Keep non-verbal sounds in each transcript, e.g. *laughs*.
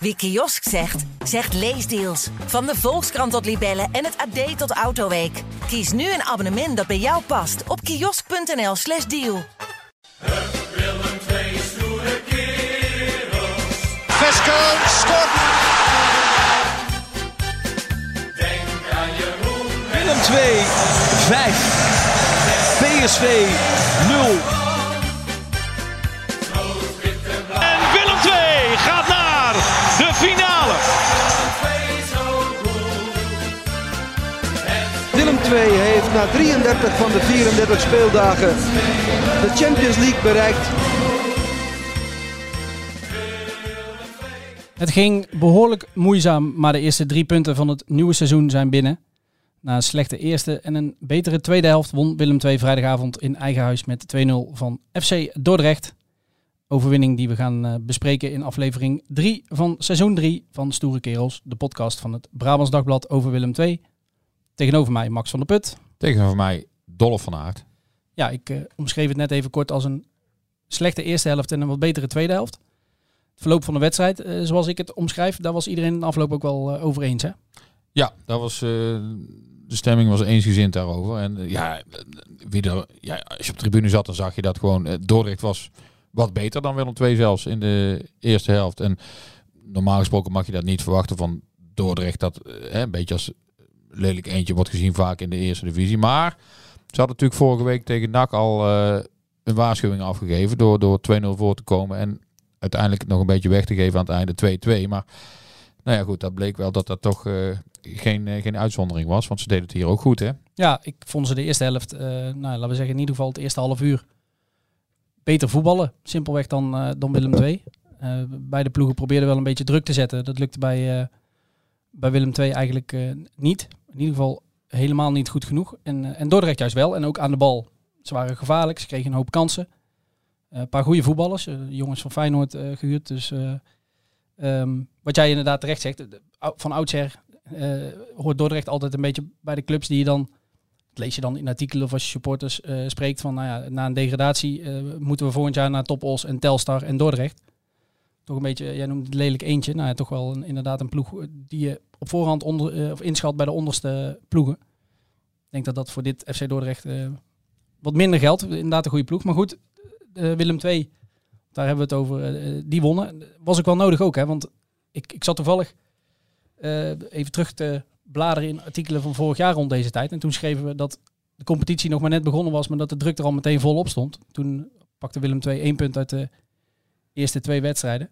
Wie kiosk zegt, zegt leesdeals. Van de Volkskrant tot Libellen en het AD tot Autoweek. Kies nu een abonnement dat bij jou past op kiosk.nl/slash deal. Vesco stop. Willem 2, 5. PSV 0. Heeft na 33 van de 34 speeldagen de Champions League bereikt. Het ging behoorlijk moeizaam, maar de eerste drie punten van het nieuwe seizoen zijn binnen. Na een slechte eerste en een betere tweede helft won Willem II vrijdagavond in eigen huis met 2-0 van FC Dordrecht. Overwinning die we gaan eh, bespreken in aflevering 3 van seizoen 3 van Stoere Kerels, de podcast van het Brabants Dagblad over Willem II. Tegenover mij Max van der Put. Tegenover mij Dolph van Aert. Ja, ik eh, omschreef het net even kort als een slechte eerste helft en een wat betere tweede helft. Het verloop van de wedstrijd, eh, zoals ik het omschrijf, daar was iedereen in de afloop ook wel eh, over eens. Hè? Ja, dat was, de stemming was eensgezind daarover. En ja, wie er, ja, als je op de tribune zat, dan zag je dat gewoon Dordrecht was wat beter dan Willem II zelfs in de eerste helft. En normaal gesproken mag je dat niet verwachten van Dordrecht. Dat een beetje als lelijk eentje wordt gezien vaak in de eerste divisie. Maar ze hadden natuurlijk vorige week tegen NAC al eh, een waarschuwing afgegeven door, door 2-0 voor te komen. En uiteindelijk nog een beetje weg te geven aan het einde 2-2. Maar nou ja, goed, dat bleek wel dat dat toch eh, geen, eh, geen uitzondering was. Want ze deden het hier ook goed, hè? Ja, ik vond ze de eerste helft, nou, laten we zeggen in ieder geval het eerste half uur, beter voetballen. Simpelweg dan, dan Willem II. Beide ploegen probeerden wel een beetje druk te zetten. Dat lukte bij, bij Willem II eigenlijk niet. In ieder geval helemaal niet goed genoeg. En, eh, en Dordrecht juist wel. En ook aan de bal. Ze waren gevaarlijk, ze kregen een hoop kansen. Eh, een paar goede voetballers, eh, jongens van Feyenoord eh, gehuurd. Dus eh, ehm, wat jij inderdaad terecht zegt, van oudsher hoort Dordrecht altijd een beetje bij de clubs die je dan, dat lees je dan in artikelen of als je supporters spreekt van, nou ja, na een degradatie moeten we volgend jaar naar Top Os en Telstar en Dordrecht. Toch een beetje, jij noemt het lelijk eentje, nou ja, toch wel een, inderdaad een ploeg die je op voorhand onder, eh, of inschat bij de onderste ploegen. Ik denk dat dat voor dit FC Dordrecht eh, wat minder geldt. Inderdaad een goede ploeg. Maar goed, eh, Willem II, daar hebben we het over, eh, die wonnen. Was ook wel nodig ook, hè? want ik, ik zat toevallig eh, even terug te bladeren in artikelen van vorig jaar rond deze tijd. En toen schreven we dat de competitie nog maar net begonnen was, maar dat de druk er al meteen volop stond. Toen pakte Willem II één punt uit de eerste twee wedstrijden.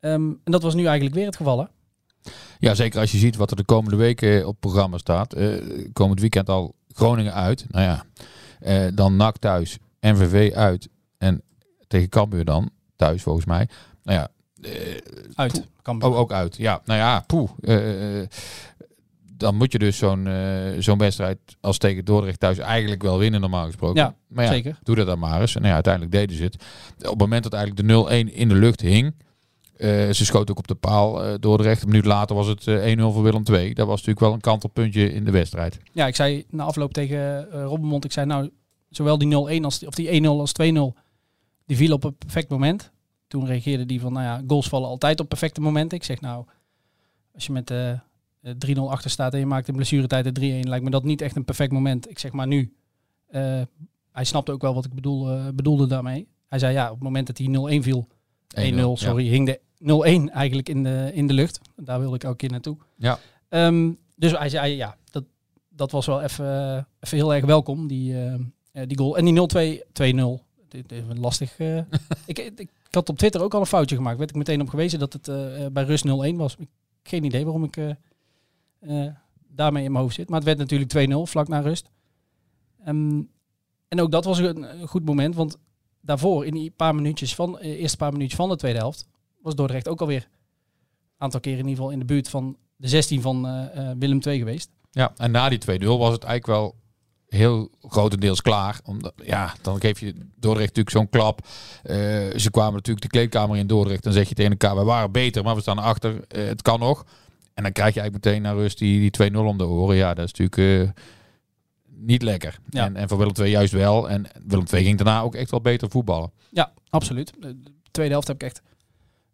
Ehm, en dat was nu eigenlijk weer het geval, hè? Ja, zeker als je ziet wat er de komende weken op programma staat. Eh, komend weekend al Groningen uit. Nou ja, eh, dan NAC thuis, NVV uit en tegen Cambuur dan thuis volgens mij. Nou ja, eh, Uit. Kan oh, ook uit. Ja, nou ja, poeh. eh, dan moet je dus zo'n eh, zo'n wedstrijd als tegen Dordrecht thuis eigenlijk wel winnen normaal gesproken. Ja, maar ja, zeker. doe dat dan maar eens. En ja, uiteindelijk deden ze het. Op het moment dat eigenlijk de 0-1 in de lucht hing, eh, ze schoot ook op de paal uh, Dordrecht. Een minuut later was het eh, 1-0 voor Willem II. Dat was natuurlijk wel een kantelpuntje in de wedstrijd. Ja, ik zei na afloop tegen uh, Robbenmond, ik zei nou, zowel die 0-1 als of die 1-0 als 2-0, die viel op een perfect moment. Toen reageerde die van, nou ja, goals vallen altijd op perfecte momenten. Ik zeg nou, als je met uh, 3-0 achter staat en je maakt in blessuretijd de 3-1, lijkt me dat niet echt een perfect moment. Ik zeg maar nu. Hij snapte ook wel wat ik bedoel, bedoelde daarmee. Hij zei ja, op het moment dat hij 0-1 viel, 1-0, sorry, ja. hing de 0-1 eigenlijk in de, in de lucht. Daar wilde ik elke keer naartoe. Ja. Um, dus hij zei ja, dat, dat was wel even heel erg welkom, die, uh, die goal. En die 0-2, 2-0. Dit is lastig. *laughs* Uh, ik, ik, had op Twitter ook al een foutje gemaakt. Werd ik meteen op gewezen dat het uh, bij rust 0-1 was. Ik, geen idee waarom ik daarmee in mijn hoofd zit. Maar het werd natuurlijk 2-0 vlak na rust. Um, en ook dat was een, een, goed moment, want daarvoor, in die paar minuutjes van, eerste paar minuutjes van de tweede helft, was Dordrecht ook alweer een aantal keren in ieder geval in de buurt van de 16 van uh, Willem II geweest. Ja, en na die 2-0 was het eigenlijk wel heel grotendeels klaar. Omdat, ja, dan geef je Dordrecht natuurlijk zo'n klap. Uh, ze kwamen natuurlijk de kleedkamer in Dordrecht. Dan zeg je tegen elkaar, we waren beter, maar we staan achter. Uh, het kan nog. En dan krijg je eigenlijk meteen naar rust die, die 2-0 om de oren. Ja, dat is natuurlijk niet lekker. Ja. En, en voor Willem II juist wel. En Willem II ging daarna ook echt wel beter voetballen. Ja, absoluut. De tweede helft heb ik echt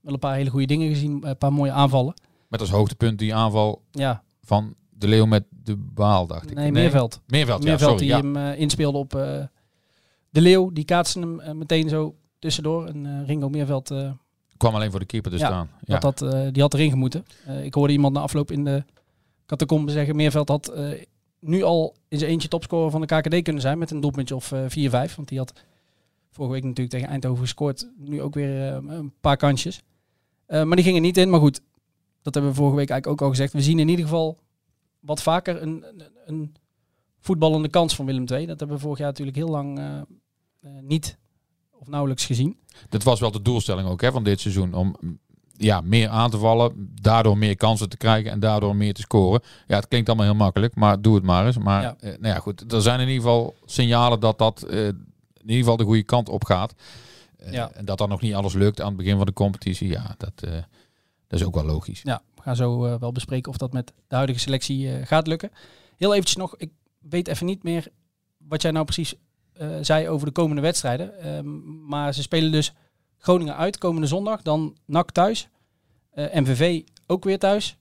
Wel een paar hele goede dingen gezien. Een paar mooie aanvallen. Met als hoogtepunt die aanval Ja, van de Leeuw met de Baal, dacht ik. nee, Meerveld. Meerveld, ja, Meerveld sorry. die Ja. hem eh, inspeelde op eh, de Leeuw. Die kaatste hem eh, meteen zo tussendoor. En eh, Ringo Meerveld eh, Kwam alleen voor de keeper te Ja, staan. Ja. dat, eh, die had erin gemoeten. Eh, ik hoorde iemand na afloop in de catacombe zeggen... Meerveld had eh, nu al in zijn eentje topscorer van de KKD kunnen zijn... met een doelpuntje of eh 4-5. Want die had vorige week natuurlijk tegen Eindhoven gescoord. Nu ook weer eh, een paar kansjes. Eh, maar die gingen niet in. Maar goed, dat hebben we vorige week eigenlijk ook al gezegd. We zien in ieder geval wat vaker een, een, een voetballende kans van Willem II. Dat hebben we vorig jaar natuurlijk heel lang eh, eh, niet of nauwelijks gezien. Dat was wel de doelstelling ook hè, van dit seizoen. Om ja, meer aan te vallen, daardoor meer kansen te krijgen en daardoor meer te scoren. Ja, het klinkt allemaal heel makkelijk, maar doe het maar eens. Maar Ja. eh, nou ja, goed, er zijn in ieder geval signalen dat dat eh, in ieder geval de goede kant op gaat. Eh, Ja. En dat dan nog niet alles lukt aan het begin van de competitie. Ja, dat, eh, dat is ook wel logisch. Ja, we gaan zo eh, wel bespreken of dat met de huidige selectie gaat lukken. Heel eventjes nog, ik weet even niet meer wat jij nou precies zei over de komende wedstrijden. Ehm, maar ze spelen dus Groningen uit komende zondag, dan NAC thuis, MVV ook weer thuis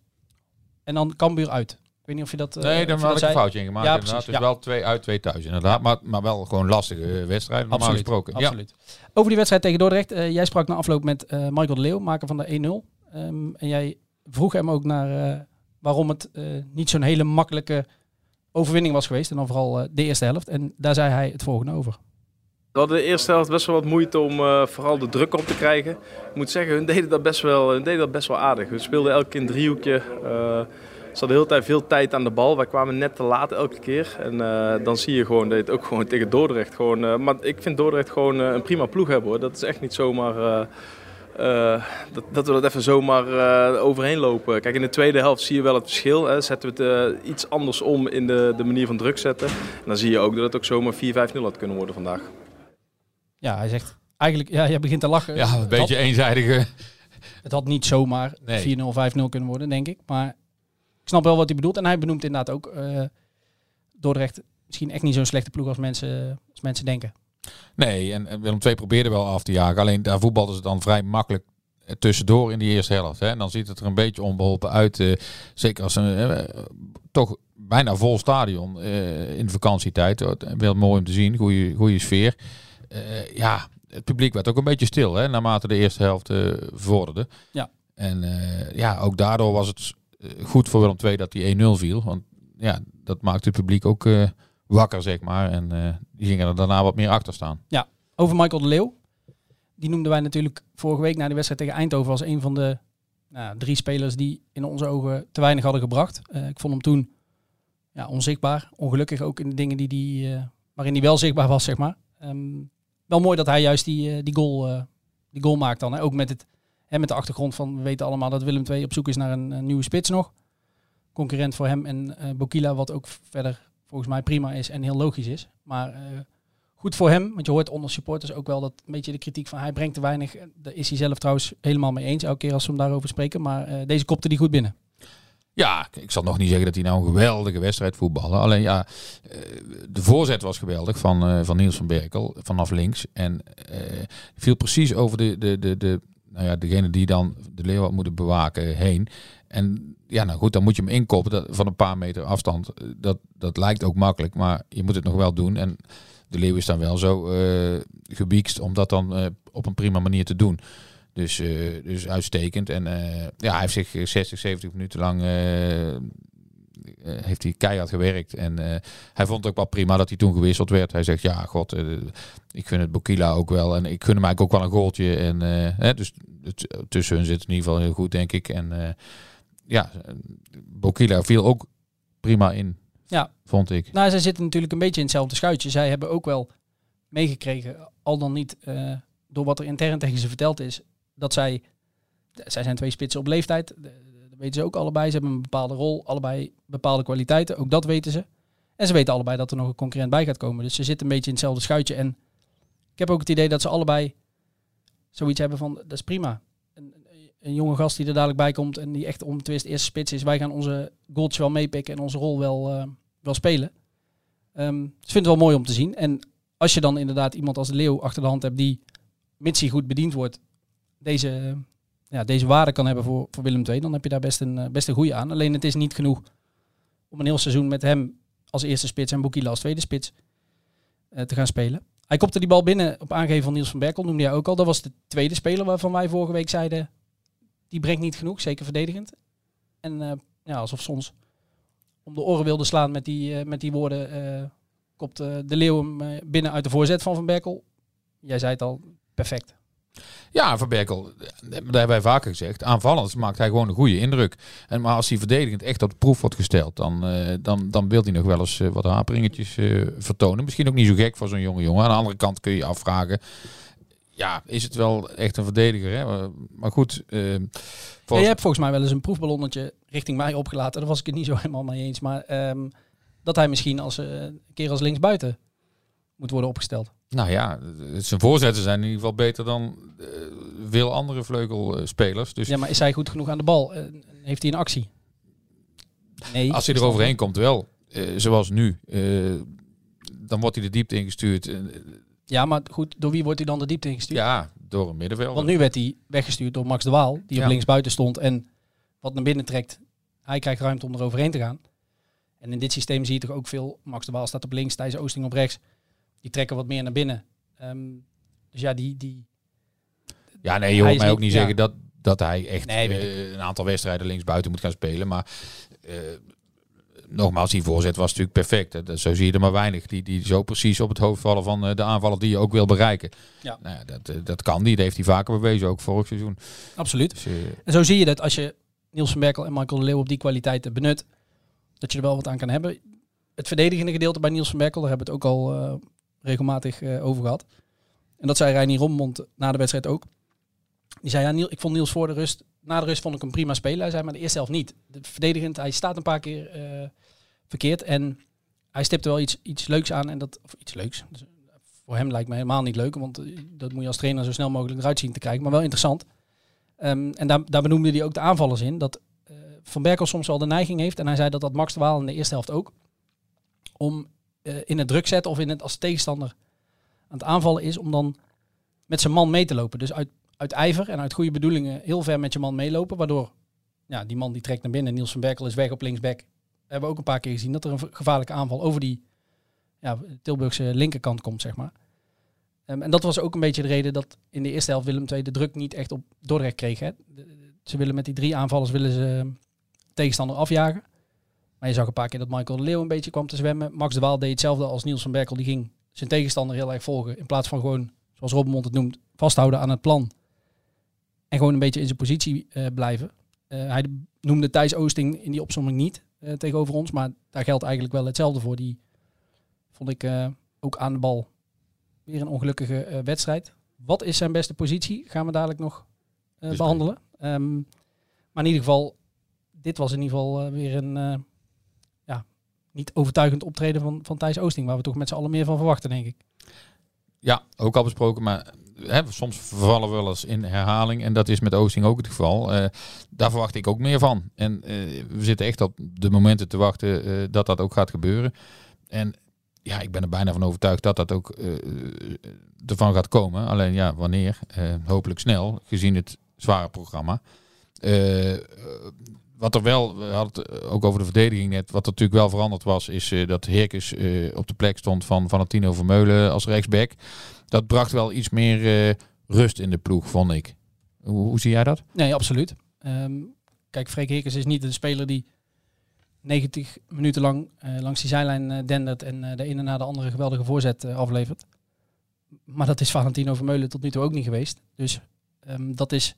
en dan Cambuur uit. Ik weet niet of je dat... eh, Nee, je had ik een foutje in gemaakt. Ja, precies, Het is ja. wel twee uit, twee thuis inderdaad. Maar, maar wel gewoon lastige eh, wedstrijden, normaal Absoluut, gesproken. absoluut. Over die wedstrijd tegen Dordrecht. eh, jij sprak na afloop met eh, Michael de Leeuw, maker van de 1-0. Ehm, en jij vroeg hem ook naar eh, waarom het eh, niet zo'n hele makkelijke overwinning was geweest. En dan vooral eh, de eerste helft. En daar zei hij het volgende over. We hadden de eerste helft best wel wat moeite om eh, vooral de druk op te krijgen. Ik moet zeggen, hun deden dat best wel, hun deden dat best wel aardig. We speelden elke keer een driehoekje. eh, ze hadden de hele tijd veel tijd aan de bal. Wij kwamen net te laat elke keer. En eh, dan zie je gewoon dat je het ook gewoon tegen Dordrecht gewoon... eh, maar ik vind Dordrecht gewoon eh, een prima ploeg hebben hoor. Dat is echt niet zomaar... eh, eh, dat, dat we dat even zomaar eh, overheen lopen. Kijk, in de tweede helft zie je wel het verschil. Hè. Zetten we het eh, iets anders om in de, de manier van druk zetten. En dan zie je ook dat het ook zomaar 4-5-0 had kunnen worden vandaag. Ja, hij zegt eigenlijk, ja, jij begint te lachen. Ja, een beetje eenzijdige... het had niet zomaar Nee. 4-0, 5-0 kunnen worden, denk ik. Maar ik snap wel wat hij bedoelt. En hij benoemt inderdaad ook eh, Dordrecht misschien echt niet zo'n slechte ploeg als mensen, als mensen denken. Nee, en en Willem II probeerde wel af te jagen. Alleen daar voetbalden ze dan vrij makkelijk eh, tussendoor in die eerste helft. Hè. En dan ziet het er een beetje onbeholpen uit. eh, zeker als een toch bijna vol stadion in de vakantietijd. Wel mooi om te zien. Goede, goede sfeer. Ja, het publiek werd ook een beetje stil hè, naarmate de eerste helft vorderde. Ja. En ja, ook daardoor was het goed voor Willem II dat die 1-0 viel. Want ja, dat maakte het publiek ook eh, wakker, zeg maar. En eh, die gingen er daarna wat meer achter staan. Over Michael de Leeuw. Die noemden wij natuurlijk vorige week na de wedstrijd tegen Eindhoven als een van de nou, drie spelers die in onze ogen te weinig hadden gebracht. Eh, ik vond hem toen ja, onzichtbaar. Ongelukkig ook in de dingen die die, eh, waarin hij wel zichtbaar was, zeg maar. Ehm, wel mooi dat hij juist die, eh, die, goal, eh, die goal maakt dan. Ook met, het, met de achtergrond van, we weten allemaal dat Willem II op zoek is naar een, nieuwe spits nog. Concurrent voor hem en eh Bokila, wat ook verder volgens mij prima is en heel logisch is. Maar eh, goed voor hem, want je hoort onder supporters ook wel dat een beetje de kritiek van hij brengt te weinig. Daar is hij zelf trouwens helemaal mee eens, elke keer als we hem daarover spreken. Maar eh, deze kopte die goed binnen. Ja, ik zal nog niet zeggen dat hij nou een geweldige wedstrijd voetballen. Alleen ja, de voorzet was geweldig van, van Niels van Berkel vanaf links. En viel precies over de, de, de, de, nou ja, degene die dan de leeuw moeten bewaken heen. En ja, nou goed, dan moet je hem inkoppen dat, van een paar meter afstand. Eh, Dat, dat lijkt ook makkelijk, maar je moet het nog wel doen. En de leeuw is dan wel zo eh gebiekst om dat dan eh, op een prima manier te doen. Dus, dus uitstekend. En ja, hij heeft zich eh, 60, 70 minuten lang heeft hij keihard gewerkt. En eh, hij vond het ook wel prima dat hij toen gewisseld werd. Hij zegt, ja, god, eh, ik vind het Bokila ook wel. En ik gun hem eigenlijk ook wel een goaltje. En, eh, hè, dus het, tussen hun zit het in ieder geval heel goed, denk ik. En eh, ja, Bokila viel ook prima in, Ja. vond ik. Nou, zij zitten natuurlijk een beetje in hetzelfde schuitje. Zij hebben ook wel meegekregen, al dan niet eh, door wat er intern tegen ze verteld is, dat zij, zij zijn twee spitsen op leeftijd. Weten ze ook allebei. Ze hebben een bepaalde rol, allebei bepaalde kwaliteiten. Ook dat weten ze. En ze weten allebei dat er nog een concurrent bij gaat komen. Dus ze zitten een beetje in hetzelfde schuitje. En ik heb ook het idee dat ze allebei zoiets hebben van, dat is prima. Een, een jonge gast die er dadelijk bij komt en die echt om het eerste spits is. Wij gaan onze goaltje wel meepikken en onze rol wel, eh, wel spelen. Ehm, dus ik vind het wel mooi om te zien. En als je dan inderdaad iemand als Leeuw achter de hand hebt die, mits hij goed bediend wordt, deze, ja, deze waarde kan hebben voor, voor Willem II, dan heb je daar best een, eh, best een goede aan. Alleen het is niet genoeg om een heel seizoen met hem als eerste spits en Boekila als tweede spits eh, te gaan spelen. Hij kopte die bal binnen op aangeven van Niels van Berkel, noemde jij ook al. Dat was de tweede speler waarvan wij vorige week zeiden, die brengt niet genoeg, zeker verdedigend. En eh, ja, alsof soms om de oren wilde slaan met die, met die woorden, kopt de Leeuw hem binnen uit de voorzet van Van Berkel. Jij zei het al, perfect. Ja, Van Berkel, dat hebben wij vaker gezegd. Aanvallend maakt hij gewoon een goede indruk. En, maar als hij verdedigend echt op de proef wordt gesteld, dan, eh, dan, dan wil hij nog wel eens eh, wat haperingetjes eh, vertonen. Misschien ook niet zo gek voor zo'n jonge jongen. Aan de andere kant kun je je afvragen, ja, is het wel echt een verdediger? Hè? Maar goed, volgens- je hebt volgens mij wel eens een proefballonnetje richting mij opgelaten. Daar was ik het niet zo helemaal mee eens. Maar ehm, dat hij misschien als, een keer als linksbuiten moet worden opgesteld. Nou ja, zijn voorzetten zijn in ieder geval beter dan eh, veel andere vleugelspelers. Dus Ja, maar is hij goed genoeg aan de bal? Eh, heeft hij een actie? Nee. Als hij er overheen komt, wel. Eh, zoals nu. dan wordt hij de diepte ingestuurd. Ja, maar goed, door wie wordt hij dan de diepte ingestuurd? ja, door een middenvelder. Want nu werd hij weggestuurd door Max de Waal, die Ja. op linksbuiten stond en wat naar binnen trekt. Hij krijgt ruimte om er overheen te gaan. En in dit systeem zie je toch ook veel, Max de Waal staat op links, Thijs Oosting op rechts. Die trekken wat meer naar binnen. Ehm, dus ja, die, die, Ja, nee, je hoort mij ook niet- ja. zeggen dat, dat hij echt Nee, eh, een aantal wedstrijden linksbuiten moet gaan spelen. Maar eh, nogmaals, die voorzet was natuurlijk perfect. hè. Dat- Zo zie je er maar weinig. Die, die zo precies op het hoofd vallen van eh, de aanvaller die je ook wil bereiken. Ja. Nou ja, dat, dat kan die. Dat heeft hij vaker bewezen, ook vorig seizoen. absoluut. Dus, En zo zie je dat als je Niels van Berkel en Michael de Leeuw op die kwaliteiten benut, dat je er wel wat aan kan hebben. Het verdedigende gedeelte bij Niels van Berkel, daar hebben we het ook al regelmatig eh, over gehad. En dat zei Reinier Rommond na de wedstrijd ook. Die zei, ja, Niel, ik vond Niels voor de rust, na de rust vond ik hem prima spelen. Hij zei, maar de eerste helft niet. De verdedigend, hij staat een paar keer eh, verkeerd en hij stipte wel iets, iets leuks aan. En dat, of iets leuks. Dus, voor hem lijkt me helemaal niet leuk, want eh, dat moet je als trainer zo snel mogelijk eruit zien te krijgen. Maar wel interessant. Ehm, en daar, benoemde hij ook de aanvallers in. Dat Van Berkel soms wel de neiging heeft. En hij zei dat dat Max de Waal in de eerste helft ook. Om eh, in het druk zetten of in het als tegenstander aan het aanvallen is. Om dan met zijn man mee te lopen. Dus uit, uit ijver en uit goede bedoelingen heel ver met je man meelopen. Waardoor ja, die man die trekt naar binnen. Niels van Berkel is weg op linksback. We hebben ook een paar keer gezien dat er een gevaarlijke aanval over die ja, Tilburgse linkerkant komt, zeg maar. Ehm, en dat was ook een beetje de reden dat in de eerste helft Willem II de druk niet echt op Dordrecht kreeg. Hè. Ze willen met die drie aanvallers willen ze tegenstander afjagen. Maar je zag een paar keer dat Michael de Leeuw een beetje kwam te zwemmen. Max de Waal deed hetzelfde als Niels van Berkel. Die ging zijn tegenstander heel erg volgen. In plaats van gewoon, zoals Robbenmond het noemt, vasthouden aan het plan. En gewoon een beetje in zijn positie eh, blijven. Eh, hij noemde Thijs Oosting in die opzomming niet eh, tegenover ons. Maar daar geldt eigenlijk wel hetzelfde voor. Die vond ik ook aan de bal weer een ongelukkige wedstrijd. Wat is zijn beste positie? Gaan we dadelijk nog eh, behandelen. Ehm, maar in ieder geval, dit was in ieder geval weer een niet overtuigend optreden van, van Thijs Oosting. Waar we toch met z'n allen meer van verwachten, denk ik. Ja, ook al besproken, maar hè, soms vervallen we wel eens in herhaling. En dat is met Oosting ook het geval. Eh, daar verwacht ik ook meer van. En eh, we zitten echt op de momenten te wachten eh, dat dat ook gaat gebeuren. En ja, ik ben er bijna van overtuigd dat dat ook ervan gaat komen. Alleen ja, wanneer? Hopelijk snel, gezien het zware programma. Eh, eh, wat er wel, we hadden het ook over de verdediging net, wat er natuurlijk wel veranderd was, is eh, dat Heerkes eh, op de plek stond van Valentino Vermeulen als rechtsback. Dat bracht wel iets meer eh, rust in de ploeg, vond ik. Hoe, zie jij dat? Nee, absoluut. Ehm, kijk, Freek Heekers is niet de speler die 90 minuten lang eh, langs die zijlijn eh, dendert en eh, de ene na de andere geweldige voorzet eh, aflevert. Maar dat is Valentino Vermeulen tot nu toe ook niet geweest. Dus ehm, dat is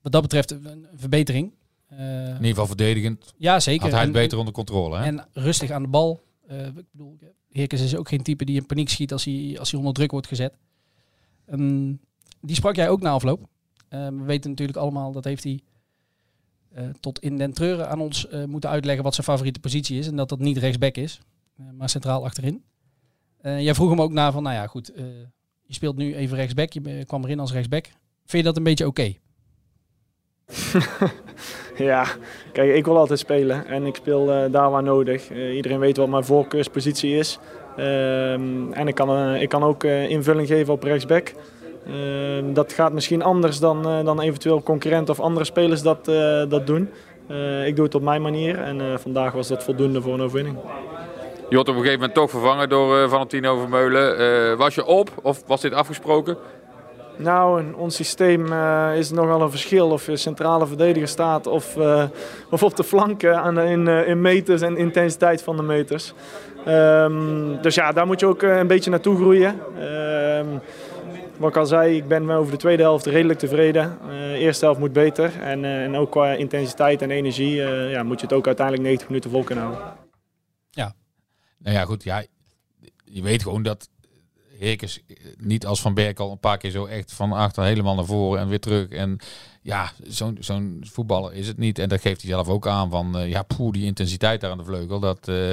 wat dat betreft een verbetering. Eh, In ieder geval verdedigend ja, zeker. had hij het En- beter onder controle. Hè? En rustig aan de bal. Eh, ik bedoel, Heerkens is ook geen type die in paniek schiet als hij, als hij onder druk wordt gezet. Ehm, die sprak jij ook na afloop. Eh, we weten natuurlijk allemaal, dat heeft hij eh, tot in den treuren aan ons moeten uitleggen wat zijn favoriete positie is. En dat dat niet rechtsback is, maar centraal achterin. Jij vroeg hem ook na van, nou ja goed, je speelt nu even rechtsback. Je kwam erin als rechtsback. Vind je dat een beetje oké? *laughs* Ja, kijk, ik wil altijd spelen en ik speel eh, daar waar nodig. Eh, iedereen weet wat mijn voorkeurspositie is. Ehm, en ik kan, eh, ik kan ook invulling geven op rechtsback. Ehm, dat gaat misschien anders dan, dan eventueel concurrenten of andere spelers dat, dat doen. Ik doe het op mijn manier en vandaag was dat voldoende voor een overwinning. Je wordt op een gegeven moment toch vervangen door Valentino Vermeulen. Was je op of was dit afgesproken? Nou, in ons systeem uh, is nogal een verschil of je centrale verdediger staat of, uh, of op de flanken aan, in, uh, in meters en intensiteit van de meters. Um, dus ja, daar moet je ook een beetje naartoe groeien. Um, wat ik al zei, ik ben over de tweede helft redelijk tevreden. De eerste helft moet beter. En, en ook qua intensiteit en energie ja, moet je het ook uiteindelijk 90 minuten vol kunnen houden. Ja. Nou ja, goed. Ja, je weet gewoon dat Heerkens niet als Van Berk al een paar keer zo echt van achter helemaal naar voren en weer terug. En ja, zo'n zo'n voetballer is het niet. En dat geeft hij zelf ook aan van, uh, ja, poeh, die intensiteit daar aan de vleugel. Dat, uh,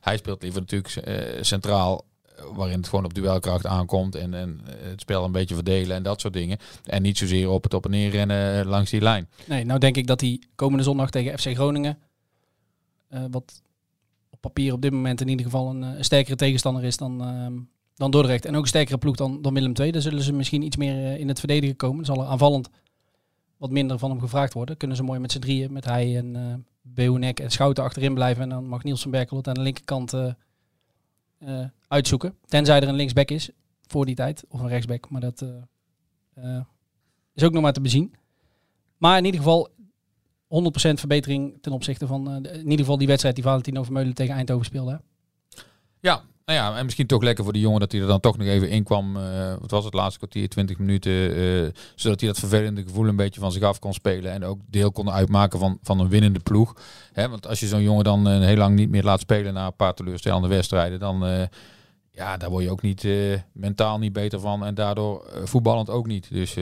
hij speelt liever natuurlijk centraal, waarin het gewoon op duelkracht aankomt. En, en het spel een beetje verdelen en dat soort dingen. En niet zozeer op het op en neer rennen langs die lijn. Nee, nou denk ik dat hij komende zondag tegen FC Groningen, wat op papier op dit moment in ieder geval een, een sterkere tegenstander is dan ehm, dan Dordrecht. En ook een sterkere ploeg dan, dan Willem II. Daar zullen ze misschien iets meer uh, in het verdedigen komen. Zal er aanvallend wat minder van hem gevraagd worden. Kunnen ze mooi met z'n drieën, met hij en uh, Beunek en Schouten achterin blijven. En dan mag Niels van Berkel het aan de linkerkant uh, uitzoeken. Tenzij er een linksback is voor die tijd. Of een rechtsback. Maar dat is ook nog maar te bezien. Maar in ieder geval 100% verbetering ten opzichte van in ieder geval die wedstrijd die Valentino Vermeulen tegen Eindhoven speelde. Ja, nou ja, en misschien toch lekker voor die jongen dat hij er dan toch nog even in kwam. Uh, wat was het laatste kwartier, 20 minuten. Uh, zodat hij dat vervelende gevoel een beetje van zich af kon spelen. En ook deel kon uitmaken van, van een winnende ploeg. Hè, want als je zo'n jongen dan uh, heel lang niet meer laat spelen na een paar teleurstellende wedstrijden. Dan ja, daar word je ook niet mentaal niet beter van. En daardoor voetballend ook niet. Dus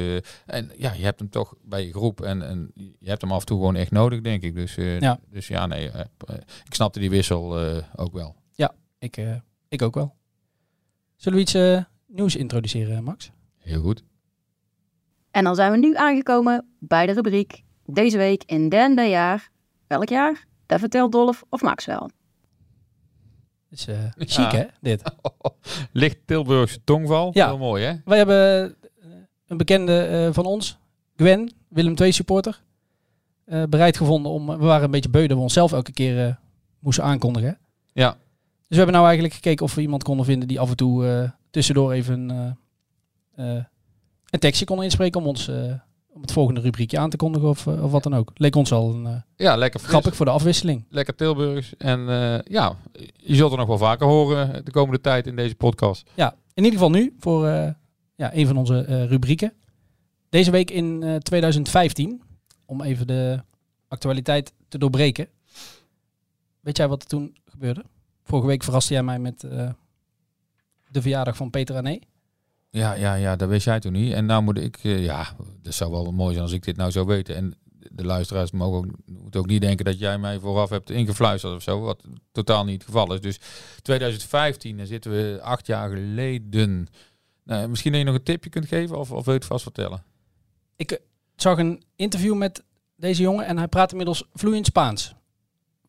en ja, je hebt hem toch bij je groep. En, en je hebt hem af en toe gewoon echt nodig, denk ik. Dus ja, dus, ja nee, ik snapte die wissel ook wel. Ja, ik ik ook wel. Zullen we iets uh, nieuws introduceren, Max? Heel goed. En dan zijn we nu aangekomen bij de rubriek Deze week in derde jaar. Welk jaar? Dat vertelt Dolf of Max wel. Dat is uh, chic, hè, dit? *laughs* Licht Tilburgse tongval. Ja. Heel mooi, hè? Wij hebben een bekende uh, van ons, Gwen, Willem II supporter, uh, bereid gevonden om... We waren een beetje beu dat we onszelf elke keer moesten aankondigen. Ja. Dus we hebben nou eigenlijk gekeken of we iemand konden vinden die af en toe uh, tussendoor even uh, uh, een tekstje kon inspreken om ons om het volgende rubriekje aan te kondigen of, of wat dan ook. Leek ons al een, ja, lekker grappig voor de afwisseling. Lekker Tilburgs. En ja, je zult er nog wel vaker horen de komende tijd in deze podcast. Ja, in ieder geval nu voor ja, een van onze rubrieken. Deze week in 2015, om even de actualiteit te doorbreken. Weet jij wat er toen gebeurde? Vorige week verraste jij mij met uh, de verjaardag van Peter Ané. Ja, ja, ja, dat wist jij toen niet. En nou moet ik, uh, ja, dat zou wel mooi zijn als ik dit nou zou weten. En de luisteraars mogen ook, moeten ook niet denken dat jij mij vooraf hebt ingefluisterd of zo, wat totaal niet het geval is. Dus 2015, dan zitten we acht jaar geleden. Nou, misschien dat je nog een tipje kunt geven of, of wil je het vast vertellen? Ik uh, zag een interview met deze jongen en hij praat inmiddels vloeiend Spaans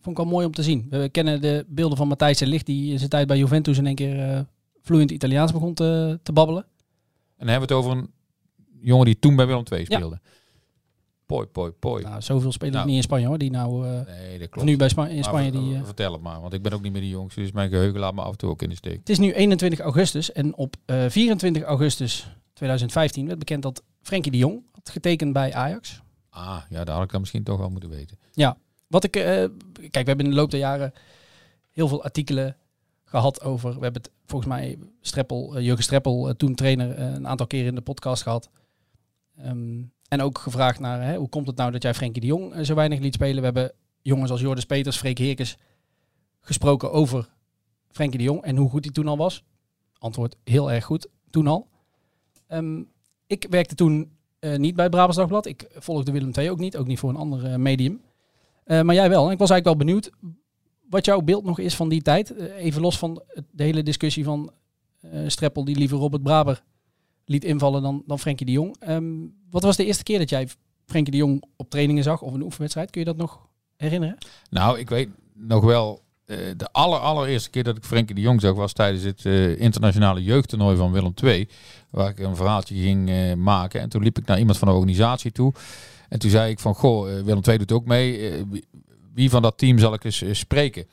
vond ik al mooi om te zien. We kennen de beelden van Matthijs en Licht, die in zijn tijd bij Juventus in één keer uh, vloeiend Italiaans begon te, te babbelen. En dan hebben we het over een jongen die toen bij Willem II speelde. Ja. Poi, poi, poi. Nou, zoveel spelen nou, niet in Spanje hoor, die nou... Uh, nee, dat klopt. Nu bij Spa in Spanje maar, die... Uh, vertel het maar, want ik ben ook niet meer die jongste, dus mijn geheugen laat me af en toe ook in de steek. Het is nu 21 augustus en op 24 augustus 2015 werd bekend dat Frenkie de Jong had getekend bij Ajax. Ah, ja, daar had ik dan misschien toch wel moeten weten. Ja, wat ik, uh, kijk, we hebben in de loop der jaren heel veel artikelen gehad over. We hebben het volgens mij Streppel, uh, Jurgen Streppel, uh, toen trainer, een aantal keren in de podcast gehad. Um, en ook gevraagd naar hè, hoe komt het nou dat jij Frenkie de Jong zo weinig liet spelen. We hebben jongens als Jordis Peters, Freek Heerkens gesproken over Frenkie de Jong en hoe goed hij toen al was. Antwoord heel erg goed, toen al. Um, ik werkte toen niet bij Brabants Dagblad. Ik volgde Willem II ook niet, ook niet voor een ander medium. Uh, maar jij wel. Ik was eigenlijk wel benieuwd wat jouw beeld nog is van die tijd. Uh, even los van de hele discussie van uh, Streppel die liever Robert Braber liet invallen dan, dan Frenkie de Jong. Um, wat was de eerste keer dat jij Frenkie de Jong op trainingen zag of een oefenwedstrijd? Kun je dat nog herinneren? Nou, ik weet nog wel eh, de aller, allereerste keer dat ik Frenkie de Jong zag was tijdens het eh, internationale jeugdtoernooi van Willem II. Waar ik een verhaaltje ging eh, maken. En toen liep ik naar iemand van de organisatie toe. En toen zei ik van, goh, eh, Willem II doet ook mee. Eh, wie- van dat team zal ik eens eh, spreken?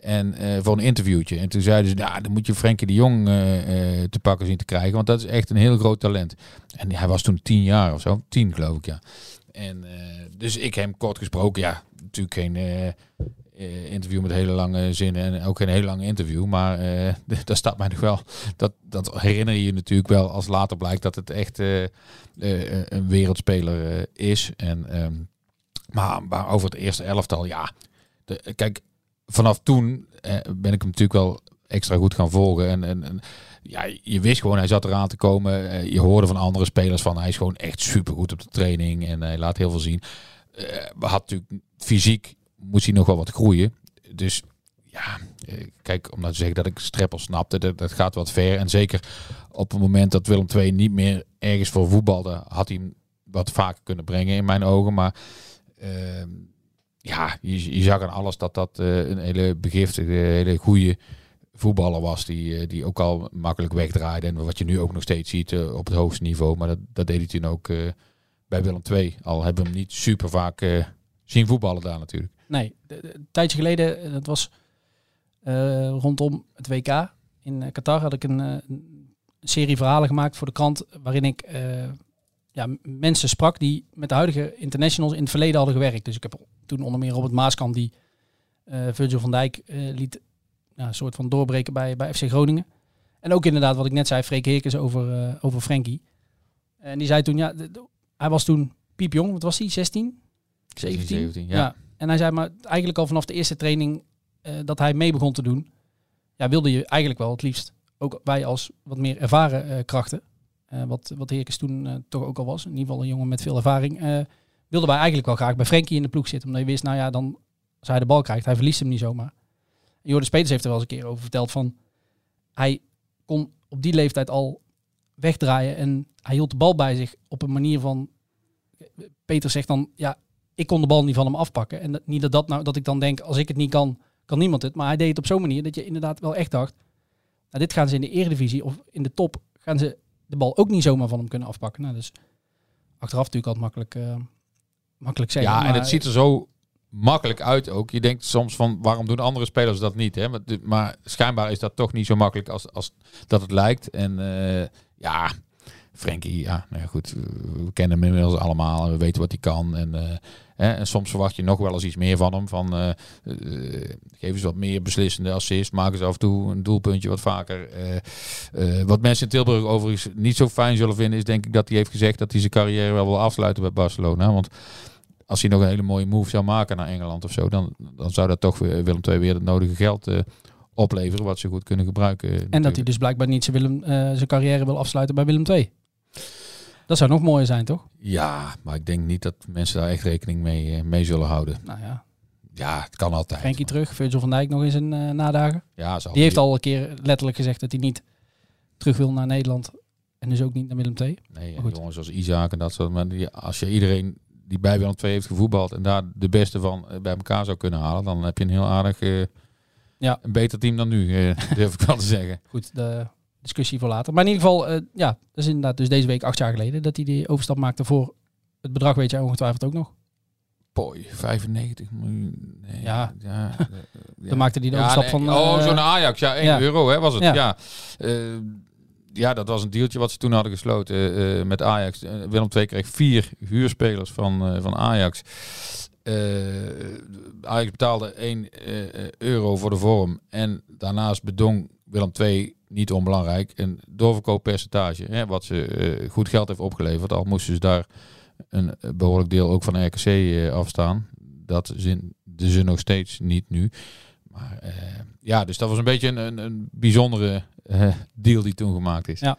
En voor een interviewtje. En toen zeiden ze, nou, dan moet je Frenkie de Jong te pakken zien te krijgen. Want dat is echt een heel groot talent. En hij was toen tien jaar of zo. Tien geloof ik, ja. En dus ik hem kort gesproken, ja, natuurlijk geen interview met hele lange zinnen en ook geen hele lange interview. Maar eh *laughs* daar staat mij nog wel, dat, dat herinner je je natuurlijk wel als later blijkt dat het echt eh, eh, een wereldspeler eh, is. En, ehm, maar, over het eerste elftal, ja. De, kijk, vanaf toen eh, ben ik hem natuurlijk wel extra goed gaan volgen. En, en, ja, je wist gewoon, hij zat eraan te komen. Eh, je hoorde van andere spelers van, hij is gewoon echt supergoed op de training. En hij laat heel veel zien. Eh, had natuurlijk fysiek, moest hij nog wel wat groeien. Dus ja, eh, kijk, om nou te zeggen dat ik Streppel snapte, dat, dat gaat wat ver. En zeker op het moment dat Willem II niet meer ergens voor voetbalde, had hij hem wat vaker kunnen brengen in mijn ogen. Maar ehm, ja, je, zag aan alles dat dat eh, een hele begiftige, hele goede voetballer was. Die, eh, die ook al makkelijk wegdraaide. En wat je nu ook nog steeds ziet op het hoogste niveau. Maar dat, dat deed hij toen ook bij Willem II. Al hebben we hem niet super vaak zien voetballen daar natuurlijk. Nee, een tijdje geleden, eh, dat was eh, rondom het WK in eh, Qatar, had ik een, een serie verhalen gemaakt voor de krant. Waarin ik ja, mensen sprak die met de huidige internationals in het verleden hadden gewerkt. Dus ik heb toen onder meer Robert Maaskant die Virgil van Dijk liet ja, een soort van doorbreken bij, bij FC Groningen. En ook inderdaad wat ik net zei, Freek Heerkens over, over Frenkie. En die zei toen, ja, hij was toen piepjong, wat was hij, 16? 17? 17, ja. En hij zei, maar eigenlijk al vanaf de eerste training eh, dat hij mee begon te doen, ja, wilde je eigenlijk wel het liefst, ook wij als wat meer ervaren eh, krachten, eh, wat, wat Heerkens toen toch ook al was, in ieder geval een jongen met veel ervaring, wilden wij eigenlijk wel graag bij Frenkie in de ploeg zitten. Omdat je wist, nou ja, dan als hij de bal krijgt, hij verliest hem niet zomaar. Jordan Peters heeft er wel eens een keer over verteld van, hij kon op die leeftijd al wegdraaien en hij hield de bal bij zich op een manier van, Peter zegt dan, ja, ik kon de bal niet van hem afpakken. En dat, niet dat, dat, nou, dat ik dan denk, als ik het niet kan, kan niemand het. Maar hij deed het op zo'n manier dat je inderdaad wel echt dacht, nou, dit gaan ze in de eredivisie of in de top, gaan ze de bal ook niet zomaar van hem kunnen afpakken. Nou, dus achteraf natuurlijk altijd makkelijk, eh, makkelijk zeggen. Ja, en maar- het ziet er zo makkelijk uit ook. Je denkt soms van, waarom doen andere spelers dat niet? Hè? Maar, maar schijnbaar is dat toch niet zo makkelijk als, als dat het lijkt. En eh, ja, Frenkie, ja, nou ja, goed. We kennen hem inmiddels allemaal en we weten wat hij kan. En, eh, hè, en soms verwacht je nog wel eens iets meer van hem. Van, eh, eh, geef eens wat meer beslissende assist. Maak eens af en toe een doelpuntje wat vaker. Eh, eh, wat mensen in Tilburg overigens niet zo fijn zullen vinden, is denk ik dat hij heeft gezegd dat hij zijn carrière wel wil afsluiten bij Barcelona. Want als hij nog een hele mooie move zou maken naar Engeland of zo, dan, dan zou dat toch weer Willem II weer het nodige geld eh, opleveren, wat ze goed kunnen gebruiken. eh, En dat hij dus blijkbaar niet zijn, Willem, eh, zijn carrière wil afsluiten bij Willem II. Dat zou nog mooier zijn, toch? Ja, maar ik denk niet dat mensen daar echt rekening mee, eh, mee zullen houden. Nou ja, Ja, het kan altijd. Frenkie terug, Virgil van Dijk nog in zijn eh, nadagen. Ja, zal Die heeft al een keer letterlijk gezegd dat hij niet terug wil naar Nederland. En dus ook niet naar Willem II. Nee, jongens zoals Isaac en dat soort. Maar die, als je iedereen die bij Willem II heeft gevoetbald en daar de beste van eh, bij elkaar zou kunnen halen, dan heb je een heel aardig, Ja. een beter team dan nu, *laughs* durf ik wel te zeggen. Goed, de discussie voor later. Maar in ieder geval, eh, ja, dat is inderdaad dus deze week acht jaar geleden dat hij die overstap maakte voor het bedrag, weet jij ongetwijfeld ook nog. Poi, 95 miljoen. Nee, Ja. ja, eh, *laughs* ja. Dan maakte hij de overstap nee, van... oh, eh, zo'n Ajax. Ja, 1 ja. euro hè, was het. Ja. Ja. Ja. ja, dat was een dealtje wat ze toen hadden gesloten eh, met Ajax. Eh, Willem II kreeg vier huurspelers van, eh, van Ajax. Eh, Ajax betaalde 1 eh, euro voor de vorm. En daarnaast bedong Willem II, niet onbelangrijk, een doorverkooppercentage. Hè, wat ze eh, goed geld heeft opgeleverd. Al moesten ze daar een behoorlijk deel ook van RKC eh, afstaan. Dat de ze nog steeds niet nu. Maar eh, ja, dus dat was een beetje een, een, een bijzondere eh, deal die toen gemaakt is. Ja.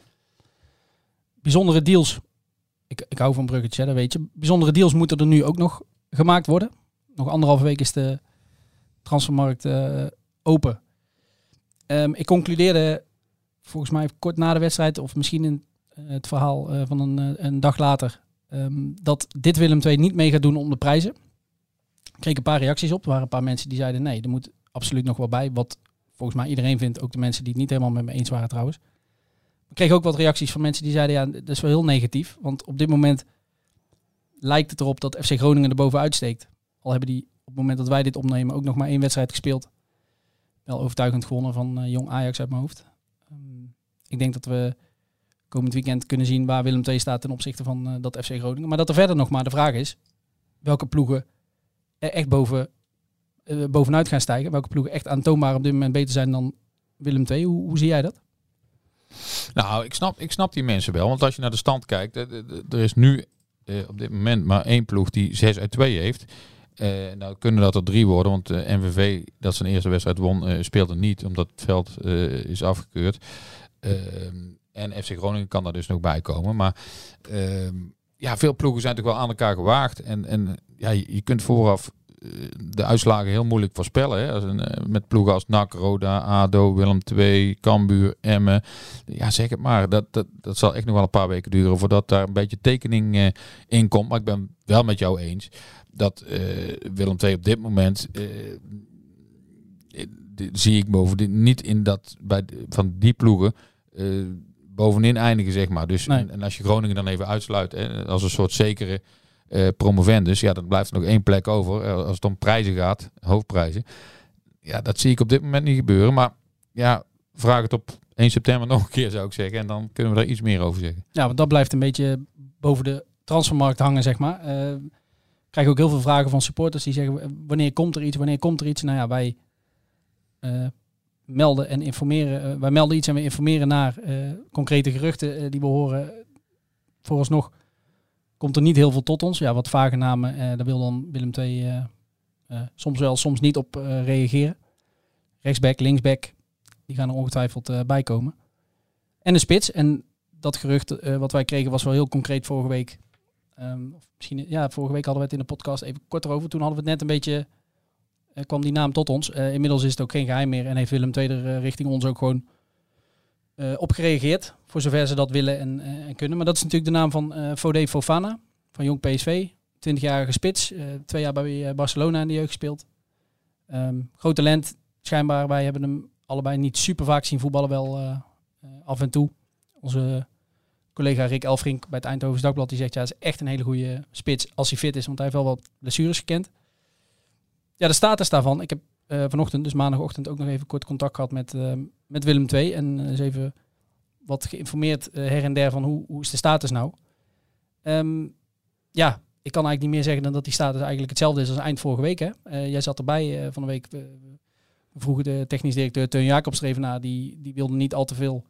bijzondere deals. Ik, ik hou van bruggetje, dat weet je. Bijzondere deals moeten er nu ook nog gemaakt worden. Nog anderhalve week is de transfermarkt eh, open. Ehm, ik concludeerde volgens mij kort na de wedstrijd, of misschien in eh, het verhaal eh, van een, eh, een dag later, ehm, dat dit Willem II niet mee gaat doen om de prijzen. Ik kreeg een paar reacties op. Er waren een paar mensen die zeiden nee, er moet absoluut nog wel bij. Wat volgens mij iedereen vindt, ook de mensen die het niet helemaal met me eens waren trouwens. Ik kreeg ook wat reacties van mensen die zeiden, ja, dat is wel heel negatief. Want op dit moment lijkt het erop dat FC Groningen er bovenuit steekt. Al hebben die op het moment dat wij dit opnemen ook nog maar één wedstrijd gespeeld. Wel overtuigend gewonnen van eh, Jong Ajax uit mijn hoofd. Ehm, ik denk dat we komend weekend kunnen zien waar Willem II staat ten opzichte van eh, dat FC Groningen. Maar dat er verder nog maar de vraag is, welke ploegen echt boven, eh, bovenuit gaan stijgen. Welke ploegen echt aantoonbaar op dit moment beter zijn dan Willem II. Hoe, hoe zie jij dat? Nou, ik snap, ik snap die mensen wel. Want als je naar de stand kijkt, er is nu op dit moment maar één ploeg die 6 uit 2 heeft. Eh, nou kunnen dat er drie worden, want eh, MVV, dat zijn eerste wedstrijd won, eh, speelde niet, omdat het veld is afgekeurd. Ehm, en FC Groningen kan daar dus nog bij komen. Maar ehm, ja, veel ploegen zijn natuurlijk wel aan elkaar gewaagd. En, en ja, je, kunt vooraf de uitslagen heel moeilijk voorspellen. Hè? Als een, met ploegen als NAC, Roda, ADO, Willem II, Cambuur, Emmen. Ja, zeg het maar. Dat, dat, dat zal echt nog wel een paar weken duren voordat daar een beetje tekening in komt. Maar ik ben wel met jou eens dat eh, Willem II op dit moment... eh, eh, zie ik bovendien niet in dat bij van die ploegen bovenin eindigen, zeg maar. Dus Nee. en, en als je Groningen dan even uitsluit hè, als een soort zekere promovendus, ja, dan blijft er nog één plek over. Als het om prijzen gaat, hoofdprijzen. Ja, dat zie ik op dit moment niet gebeuren. Maar ja, vraag het op 1 september *laughs* nog een keer, zou ik zeggen. En dan kunnen we daar iets meer over zeggen. Ja, want dat blijft een beetje boven de transfermarkt hangen, zeg maar. Ik krijg ook heel veel vragen van supporters die zeggen, wanneer komt er iets, wanneer komt er iets? Nou ja, wij eh, melden en informeren. eh, wij melden iets en we informeren naar eh, concrete geruchten die we horen. Vooralsnog komt er niet heel veel tot ons. Ja, wat vage namen, daar wil dan Willem II soms wel, soms niet op reageren. Rechtsback, linksback, die gaan er ongetwijfeld bij komen. En een spits. En dat gerucht wat wij kregen was wel heel concreet vorige week. Ehm, of misschien, ja, vorige week hadden we het in de podcast even kort erover. Toen hadden we het net een beetje, eh, kwam die naam tot ons. Eh, inmiddels is het ook geen geheim meer en heeft Willem II er eh, richting ons ook gewoon op gereageerd. Voor zover ze dat willen en, en kunnen. Maar dat is natuurlijk de naam van Fode Fofana van Jong PSV. 20-jarige spits. twee jaar bij Barcelona in de jeugd gespeeld. Ehm, groot talent, schijnbaar. Wij hebben hem allebei niet super vaak zien voetballen, wel af en toe. Onze collega Rick Elfrink bij het Eindhoven Dagblad die zegt ja, is echt een hele goede spits als hij fit is, want hij heeft wel wat blessures gekend. Ja, de status daarvan. Ik heb eh, vanochtend, dus maandagochtend, ook nog even kort contact gehad met, eh, met Willem II en eh, eens even wat geïnformeerd her en der van hoe, hoe is de status nou. Ehm, ja, ik kan eigenlijk niet meer zeggen dan dat die status eigenlijk hetzelfde is als eind vorige week. Hè? Jij zat erbij van de week. We, we vroegen de technisch directeur Teun Jacobs er naar. Die, die wilde niet al te veel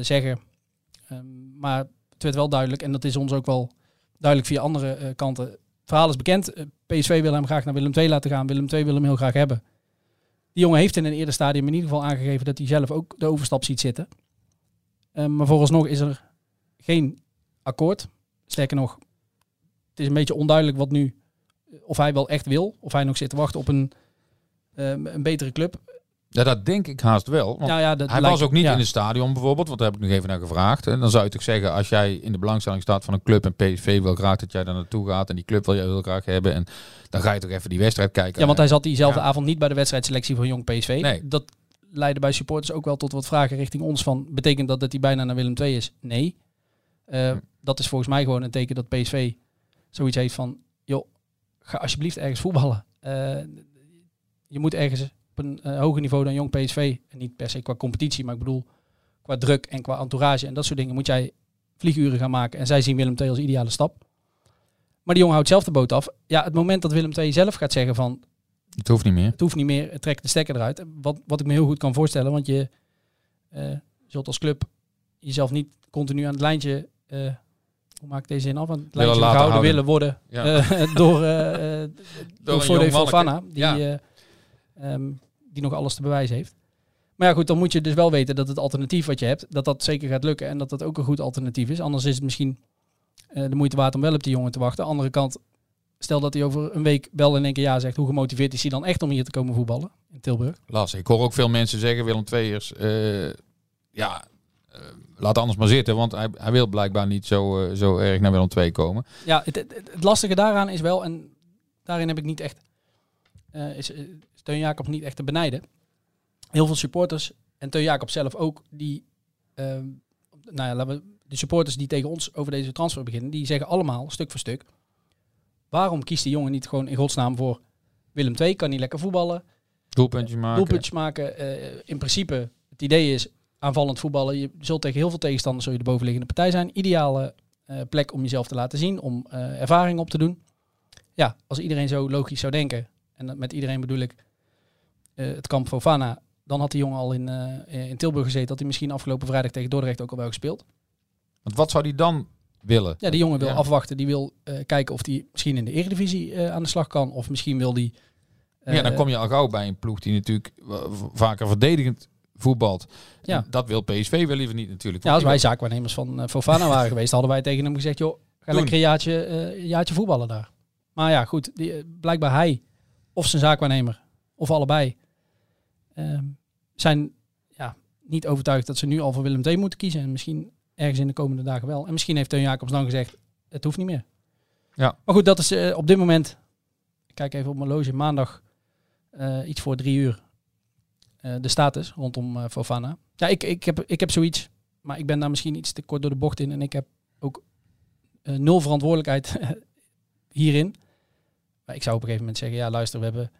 zeggen. Ehm, maar het werd wel duidelijk, en dat is ons ook wel duidelijk via andere eh, kanten. Het verhaal is bekend. Eh, PSV wil hem graag naar Willem II laten gaan. Willem II wil hem heel graag hebben. Die jongen heeft in een eerder stadium in ieder geval aangegeven dat hij zelf ook de overstap ziet zitten. Ehm, maar vooralsnog is er geen akkoord. Sterker nog, het is een beetje onduidelijk wat nu, of hij wel echt wil. Of hij nog zit te wachten op een, ehm, een betere club. Ja, dat denk ik haast wel. Want Nou ja, dat hij lijkt- was ook niet ja. in het stadion bijvoorbeeld, want daar heb ik nog even naar gevraagd. En dan zou je toch zeggen, als jij in de belangstelling staat van een club en PSV wil graag dat jij daar naartoe gaat en die club wil jij heel graag hebben. En dan ga je toch even die wedstrijd kijken. Ja, want hij zat diezelfde avond niet bij de wedstrijdselectie van Jong PSV. Nee. Dat leidde bij supporters ook wel tot wat vragen richting ons van... betekent dat dat hij bijna naar Willem II is? Nee. Eh, Hm. Dat is volgens mij gewoon een teken dat PSV zoiets heeft van... joh, ga alsjeblieft ergens voetballen. Eh, je moet ergens een eh, hoger niveau dan Jong PSV... en niet per se qua competitie, maar ik bedoel qua druk en qua entourage... en dat soort dingen moet jij vlieguren gaan maken. En zij zien Willem II als ideale stap. Maar die jongen houdt zelf de boot af. Ja, het moment dat Willem II zelf gaat zeggen van... Het hoeft niet meer. Het hoeft niet meer, trek de stekker eruit. Wat, wat ik me heel goed kan voorstellen, want je eh, zult als club jezelf niet continu aan het lijntje, eh, hoe maak ik deze zin af, aan het lijntje gehouden houden. willen worden Ja. *laughs* door, door jong Fofana, manneke. die, Ja. ehm, die nog alles te bewijzen heeft. Maar ja goed, dan moet je dus wel weten dat het alternatief wat je hebt, dat dat zeker gaat lukken en dat dat ook een goed alternatief is. Anders is het misschien eh, de moeite waard om wel op die jongen te wachten. Andere kant, stel dat hij over een week wel in één keer ja zegt, hoe gemotiveerd is hij dan echt om hier te komen voetballen in Tilburg? Lastig. Ik hoor ook veel mensen zeggen, Willem II'ers, eh ja, eh, laat anders maar zitten, want hij, hij wil blijkbaar niet zo, zo erg naar Willem II komen. Ja, het, het, het lastige daaraan is wel, en daarin heb ik niet echt is Teun Jacob niet echt te benijden. Heel veel supporters, en Teun Jacob zelf ook, die, ehm, nou ja, laten we, de supporters die tegen ons over deze transfer beginnen, die zeggen allemaal, stuk voor stuk, waarom kiest die jongen niet gewoon in godsnaam voor Willem II? Kan niet lekker voetballen, Doelpuntjes maken. doelpuntjes maken. Eh, in principe, het idee is aanvallend voetballen. Je zult tegen heel veel tegenstanders zul je de bovenliggende partij zijn. Ideale eh, plek om jezelf te laten zien, om eh, ervaring op te doen. Ja, als iedereen zo logisch zou denken, en met iedereen bedoel ik het kamp Fofana, dan had die jongen al in, eh, in Tilburg gezeten. Dat hij misschien afgelopen vrijdag tegen Dordrecht ook al wel gespeeld. Want wat zou die dan willen? Ja, die jongen wil Ja. afwachten. Die wil eh, kijken of hij misschien in de Eredivisie eh, aan de slag kan. Of misschien wil die... eh, ja, dan kom je al gauw bij een ploeg die natuurlijk vaker verdedigend voetbalt. Ja. Dat wil PSV wel liever niet natuurlijk. Ja, als wij zaakwaarnemers van eh, Fofana waren *laughs* geweest, hadden wij tegen hem gezegd, joh, ga Doen. lekker een jaartje, eh, jaartje voetballen daar. Maar ja, goed, die, eh, blijkbaar hij of zijn zaakwaarnemer, of allebei, zijn ja, niet overtuigd dat ze nu al voor Willem II moeten kiezen. En misschien ergens in de komende dagen wel. En misschien heeft Teun Jacobs dan gezegd, het hoeft niet meer. Ja. Maar goed, dat is eh, op dit moment, ik kijk even op mijn loge, maandag eh, iets voor drie uur, eh, de status rondom Fofana. Ja, ik, ik, heb, ik heb zoiets, maar ik ben daar misschien iets te kort door de bocht in. En ik heb ook nul verantwoordelijkheid *laughs* hierin. Maar ik zou op een gegeven moment zeggen, ja luister, we hebben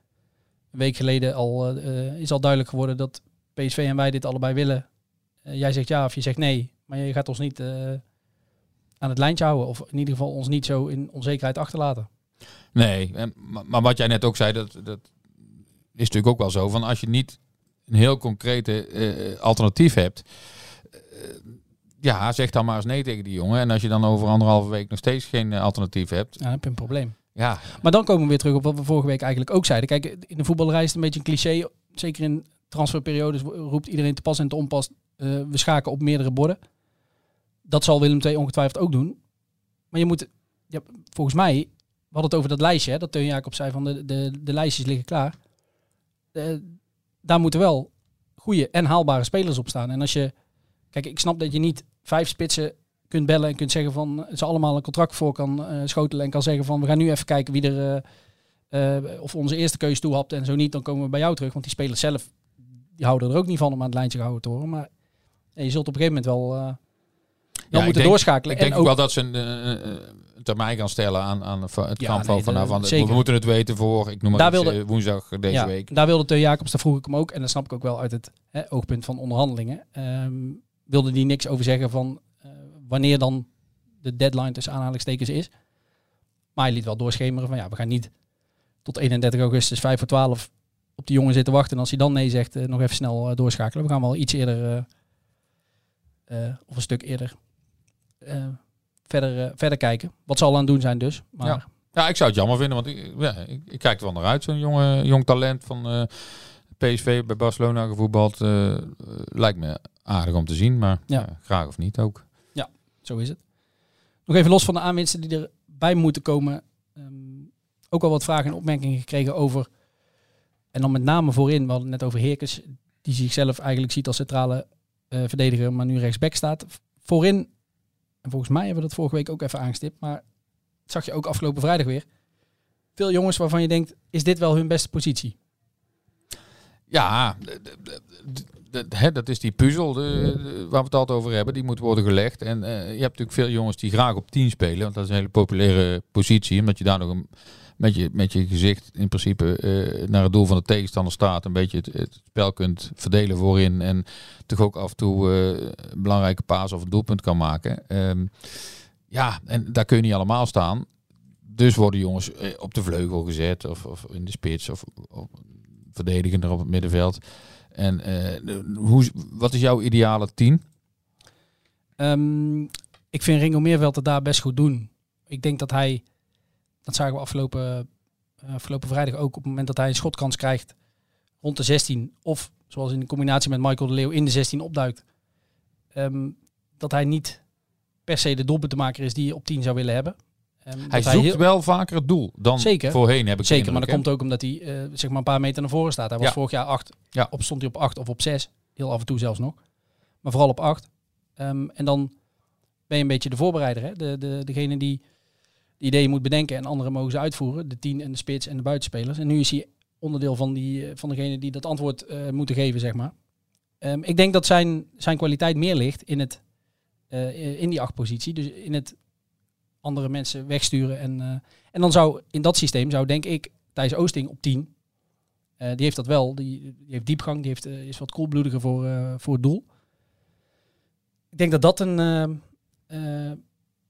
een week geleden al, eh, eh, is al duidelijk geworden dat PSV en wij dit allebei willen. Eh, jij zegt ja of je zegt nee, maar je gaat ons niet aan het lijntje houden. Of in ieder geval ons niet zo in onzekerheid achterlaten. Nee, en, maar, wat jij net ook zei, dat, dat is natuurlijk ook wel zo. Van als je niet een heel concrete alternatief hebt, ja, zeg dan maar eens nee tegen die jongen. En als je dan over anderhalve week nog steeds geen alternatief hebt, Ja, dan heb je een probleem. Ja, Maar dan komen we weer terug op wat we vorige week eigenlijk ook zeiden. Kijk, in de voetballerij is het een beetje een cliché. Zeker in transferperiodes roept iedereen te pas en te onpas. eh, we schaken op meerdere borden. Dat zal Willem II ongetwijfeld ook doen. Maar je moet, volgens mij, we hadden het over dat lijstje. Hè, dat Teun Jacob zei van de, de, de lijstjes liggen klaar. Eh, daar moeten wel goede en haalbare spelers op staan. En als je, kijk, ik snap dat je niet vijf spitsen kunt bellen en kunt zeggen van ze allemaal een contract voor kan eh, schotelen en kan zeggen van we gaan nu even kijken wie er eh, eh, of onze eerste keuze toe hapt en zo niet, dan komen we bij jou terug. Want die spelers zelf die houden er ook niet van om aan het lijntje gehouden te worden. Maar ja, je zult op een gegeven moment wel, wel ik moeten denk- doorschakelen. Ik denk en ook wel dat ze een, een termijn gaan stellen aan, aan het Ja, kamp nee, van, de- van, we moeten het weten voor, ik noem maar Daar iets, wilde- woensdag deze ja, week. Daar wilde Teun Jacobs, daar vroeg ik hem ook. En dat snap ik ook wel uit het hè, oogpunt van onderhandelingen. Ehm, wilde die niks over zeggen van wanneer dan de deadline tussen aanhalingstekens is. Maar hij liet wel doorschemeren van ja, we gaan niet tot 31 augustus 5 voor 12 op die jongen zitten wachten. En als hij dan nee zegt, eh, nog even snel eh, doorschakelen. We gaan wel iets eerder, eh, of een stuk eerder, verder, verder kijken. Wat zal aan het doen zijn dus. Maar Ja. Ja, ik zou het jammer vinden, want ik, ja, ik, ik kijk er wel naar uit. Zo'n jonge, jong talent van PSV bij Barcelona gevoetbald. lijkt me aardig om te zien, maar ja, graag of niet ook. Zo is het. Nog even los van de aanwinsten die erbij moeten komen. ehm, ook al wat vragen en opmerkingen gekregen over. En dan met name voorin, we het net over Heerkens, die zichzelf eigenlijk ziet als centrale eh, verdediger, maar nu rechtsback staat. Voorin, en volgens mij hebben we dat vorige week ook even aangestipt, maar dat zag je ook afgelopen vrijdag weer. Veel jongens waarvan je denkt, is dit wel hun beste positie? Ja, hè, dat is die puzzel waar we het altijd over hebben. Die moet worden gelegd. En eh, je hebt natuurlijk veel jongens die graag op 10 spelen. Want dat is een hele populaire positie. Omdat je daar nog een, met, je, met je gezicht in principe eh, naar het doel van de tegenstander staat. Een beetje het, spel kunt verdelen voorin. En toch ook af en toe eh, een belangrijke paas of een doelpunt kan maken. Ehm, ja, en daar kun je niet allemaal staan. Dus worden jongens op de vleugel gezet. Of, of in de spits. Of, of verdedigender op het middenveld. En eh, hoe, wat is jouw ideale team? Ehm, ik vind Ringo Meerveld het daar best goed doen. Ik denk dat hij, dat zagen we afgelopen, eh, afgelopen vrijdag ook, op het moment dat hij een schotkans krijgt rond de 16, of zoals in de combinatie met Michael de Leeuw in de 16 opduikt, ehm, dat hij niet per se de doelpuntenmaker is die je op 10 zou willen hebben. Ehm, Hij zoekt heel- wel vaker het doel dan Zeker. voorheen, heb ik Zeker, maar dat komt ook omdat hij eh, zeg maar een paar meter naar voren staat. Hij was Ja. vorig jaar 8, Ja. op, stond hij op 8 of op 6. Heel af en toe zelfs nog. Maar vooral op 8. Ehm, en dan ben je een beetje de voorbereider. Hè? De, de, degene die de ideeën moet bedenken en anderen mogen ze uitvoeren. De 10 en de spits en de buitenspelers. En nu is hij onderdeel van, die, eh, van degene die dat antwoord eh, moeten geven, zeg maar. Ehm, ik denk dat zijn, zijn kwaliteit meer ligt in, het, eh, in die achtpositie. Dus in het andere mensen wegsturen. En, eh, en dan zou in dat systeem, zou denk ik, Thijs Oosting op 10. eh, die heeft dat wel. Die, die heeft diepgang. Die heeft, eh, is wat koelbloediger voor, voor het doel. Ik denk dat dat een,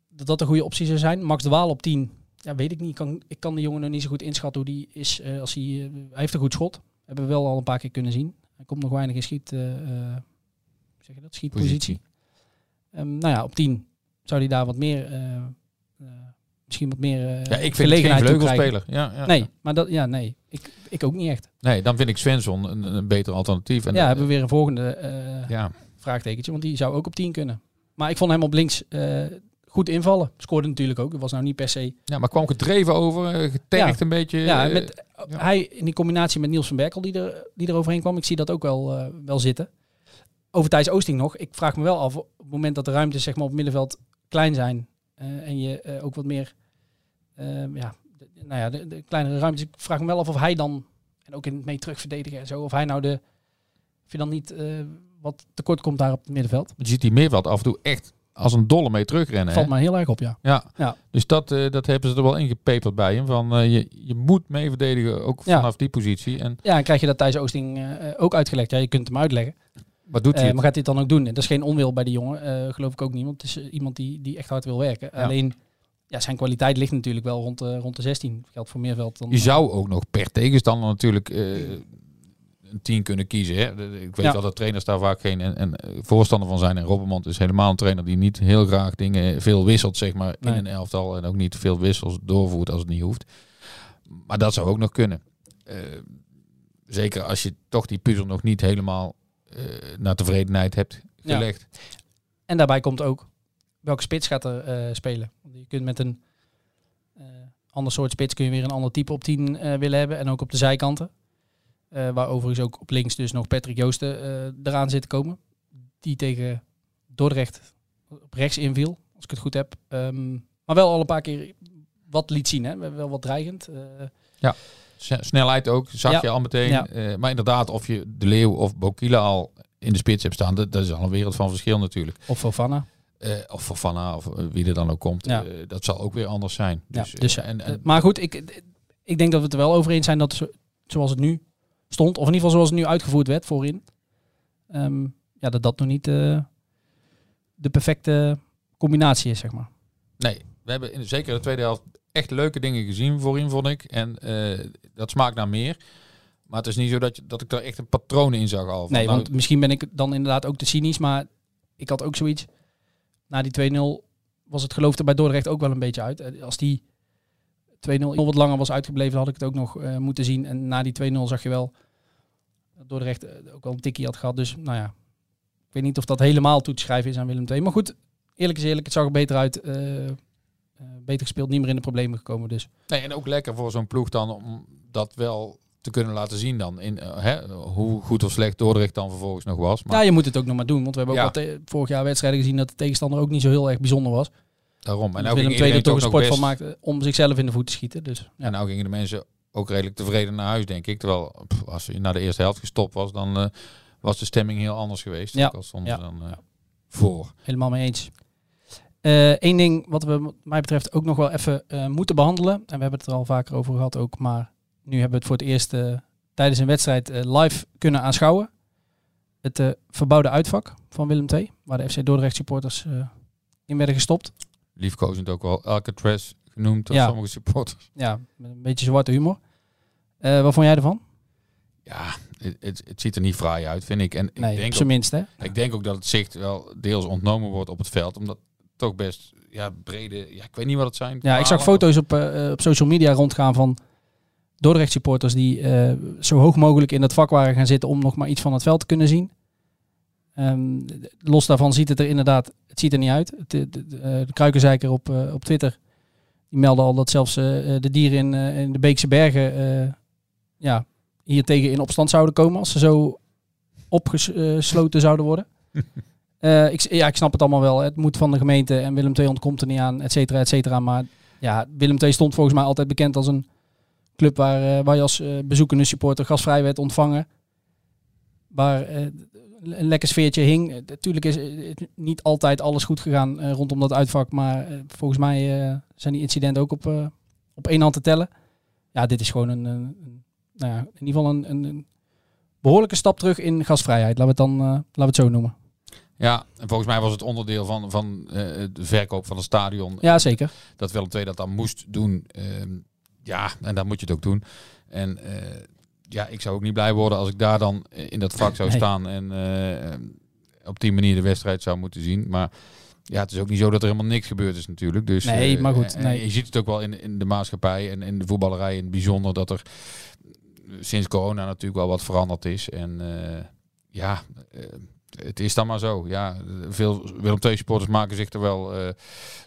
dat dat een goede optie zou zijn. Max de Waal op 10. Ja, weet ik niet. Ik kan, ik kan de jongen nog niet zo goed inschatten hoe die is. als hij, hij heeft een goed schot. Hebben we wel al een paar keer kunnen zien. Hij komt nog weinig in schiet, zeg je dat? schietpositie. Positie. Ehm, nou ja, op 10 zou hij daar wat meer, misschien wat meer eh Ja, ik vind het geen gelegenheid vleugelspeler. Ja, ja. Nee, maar dat, ja, nee. Ik, ik ook niet echt. Nee, dan vind ik Svensson een, een beter alternatief. En, ja, hebben we weer een volgende eh, ja. vraagtekentje, want die zou ook op 10 kunnen. Maar ik vond hem op links eh, goed invallen. Scoorde natuurlijk ook. Dat was nou niet per se. ja, maar kwam gedreven over, eh, getergd een beetje. Ja, eh, met, hij in die combinatie met Niels van Berkel die er, die er overheen kwam. Ik zie dat ook wel, eh, wel zitten. Over Thijs Oosting nog. Ik vraag me wel af op het moment dat de ruimtes zeg maar, op het middenveld klein zijn. eh, en je eh, ook wat meer, eh, ja, de, nou ja, de, de kleinere ruimtes. Ik vraag me wel af of hij dan, en ook in het mee terugverdedigen en zo, of hij nou de, of je dan niet eh, wat tekort komt daar op het middenveld. Je ziet die meerveld af en toe echt als een dolle mee terugrennen. Valt me heel erg op, ja. Ja. Ja. dus dat, eh, dat hebben ze er wel ingepeperd bij hem. Van, eh, je, je moet mee verdedigen, ook Ja. vanaf die positie. En Ja, en krijg je dat Thijs Oosting ook uitgelegd. Ja, je kunt hem uitleggen. wat doet hij? Maar gaat hij het dan ook doen? En dat is geen onwil bij die jongen, geloof ik ook niet. Want het is iemand die, die echt hard wil werken. Ja. Alleen, ja, zijn kwaliteit ligt natuurlijk wel rond, de rond de 16. Geldt voor Meerveld. Dan, Je zou ook nog per tegenstander natuurlijk eh, een team kunnen kiezen. Hè? Ik weet Ja. wel dat trainers daar vaak geen en, en, eh, voorstander van zijn. En Robbermond is helemaal een trainer die niet heel graag dingen veel wisselt, zeg maar, Nee. in een elftal. En ook niet veel wissels doorvoert als het niet hoeft. Maar dat zou ook nog kunnen. Eh, zeker als je toch die puzzel nog niet helemaal eh, naar tevredenheid hebt Ja. gelegd. En daarbij komt ook, welke spits gaat er eh, spelen? Je kunt met een eh, ander soort spits kun je weer een ander type op 10 eh, willen hebben. En ook op de zijkanten. Eh, waar overigens ook op links dus nog Patrick Joosten eraan zit te komen. Die tegen Dordrecht op rechts inviel, als ik het goed heb. Ehm, maar wel al een paar keer wat liet zien. Hè? Wel wat dreigend. S- Snelheid ook, zag Ja. je al meteen. Ja. Maar inderdaad, of je De Leeuw of Bokila al in de spits hebt staan, dat, dat is al een wereld van verschil natuurlijk. of Fofana. Eh, of Fofana, of eh, wie er dan ook komt. Ja. Eh, dat zal ook weer anders zijn. Ja, Dus, dus, en, en, maar goed, ik, ik denk dat we het er wel over eens zijn dat zo- zoals het nu stond, of in ieder geval zoals het nu uitgevoerd werd voorin, ehm, ja, dat dat nog niet de perfecte combinatie is, zeg maar. nee, we hebben in, zeker de tweede helft echt leuke dingen gezien voorin, vond ik. En dat smaakt naar meer. Maar het is niet zo dat, je, dat ik daar echt een patroon in zag al. Nee, nou, want misschien ben ik dan inderdaad ook te cynisch, maar ik had ook zoiets. Na die 2-0 was het geloof er bij Dordrecht ook wel een beetje uit. Eh, Als die 2-0 wat langer was uitgebleven, had ik het ook nog eh, moeten zien. En na die 2-0 zag je wel dat Dordrecht eh, ook wel een tikkie had gehad. Dus nou ja, ik weet niet of dat helemaal toe te schrijven is aan Willem II. Maar goed, eerlijk is eerlijk, het zag er beter uit. beter gespeeld, niet meer in de problemen gekomen. Dus Nee, en ook lekker voor zo'n ploeg dan om dat wel te kunnen laten zien dan. In, eh, hè, hoe goed of slecht Dordrecht dan vervolgens nog was. Maar ja, je moet het ook nog maar doen. Want we hebben ook te- vorig jaar wedstrijden gezien dat de tegenstander ook niet zo heel erg bijzonder was. daarom. En nou Willem II er toch een sport van best- maakt om zichzelf in de voet te schieten. Dus ja. En nou gingen de mensen ook redelijk tevreden naar huis, denk ik. Terwijl pff, als je na de eerste helft gestopt was, dan eh, was de stemming heel anders geweest. Ja. Al Ja. ze dan eh, voor. helemaal mee eens. Eén ding wat we wat mij betreft ook nog wel even moeten behandelen. En we hebben het er al vaker over gehad ook. Maar nu hebben we het voor het eerst eh, tijdens een wedstrijd eh, live kunnen aanschouwen. Het eh, verbouwde uitvak van Willem II. Waar de FC Dordrecht supporters in werden gestopt. Liefkozend ook wel Alcatraz genoemd door Ja. sommige supporters. Ja, met een beetje zwarte humor. Wat vond jij ervan? Ja, het, het, het ziet er niet fraai uit, vind ik. En ik, Nee, denk op zijn minst hè. ik denk ook dat het zicht wel deels ontnomen wordt op het veld. Omdat het toch best ja, brede... Ja, ik weet niet wat het zijn. Ja, ik zag foto's op, op social media rondgaan van Dordrecht supporters die eh, zo hoog mogelijk in dat vak waren gaan zitten om nog maar iets van het veld te kunnen zien. Ehm, los daarvan ziet het er inderdaad, het ziet er niet uit. Het, de, de, eh, de Kruikenzeiker op, eh, op Twitter, die meldde al dat zelfs de dieren in, in de Beekse Bergen ja, hier tegen in opstand zouden komen als ze zo opgesloten zouden worden. *laughs* Ik, ja, ik snap het allemaal wel. Het moet van de gemeente en Willem II ontkomt er niet aan, et cetera, et cetera. Maar ja, Willem II stond volgens mij altijd bekend als een club waar, eh, waar je als eh, bezoekende supporter gastvrij werd ontvangen. Waar eh, een lekker sfeertje hing. Natuurlijk is niet altijd alles goed gegaan rondom dat uitvak. Maar volgens mij zijn die incidenten ook op, op één hand te tellen. Ja, dit is gewoon een, een, een- nou ja, in ieder geval een, een, behoorlijke stap terug in gastvrijheid. Laten we het dan laten we het zo noemen. Ja, en volgens mij was het onderdeel van, van de verkoop van het stadion. Ja, zeker. Dat Willem II dat dan moest doen. Ja, en dan moet je het ook doen. En eh, ja, ik zou ook niet blij worden als ik daar dan in dat vak zou Nee. staan en eh, op die manier de wedstrijd zou moeten zien. Maar ja, het is ook niet zo dat er helemaal niks gebeurd is natuurlijk. Dus, Nee, eh, maar goed, en nee. Je ziet het ook wel in, in de maatschappij en in de voetballerij in het bijzonder dat er sinds corona natuurlijk wel wat veranderd is. En ja, het is dan maar zo. Ja, veel Willem II supporters maken zich er wel eh,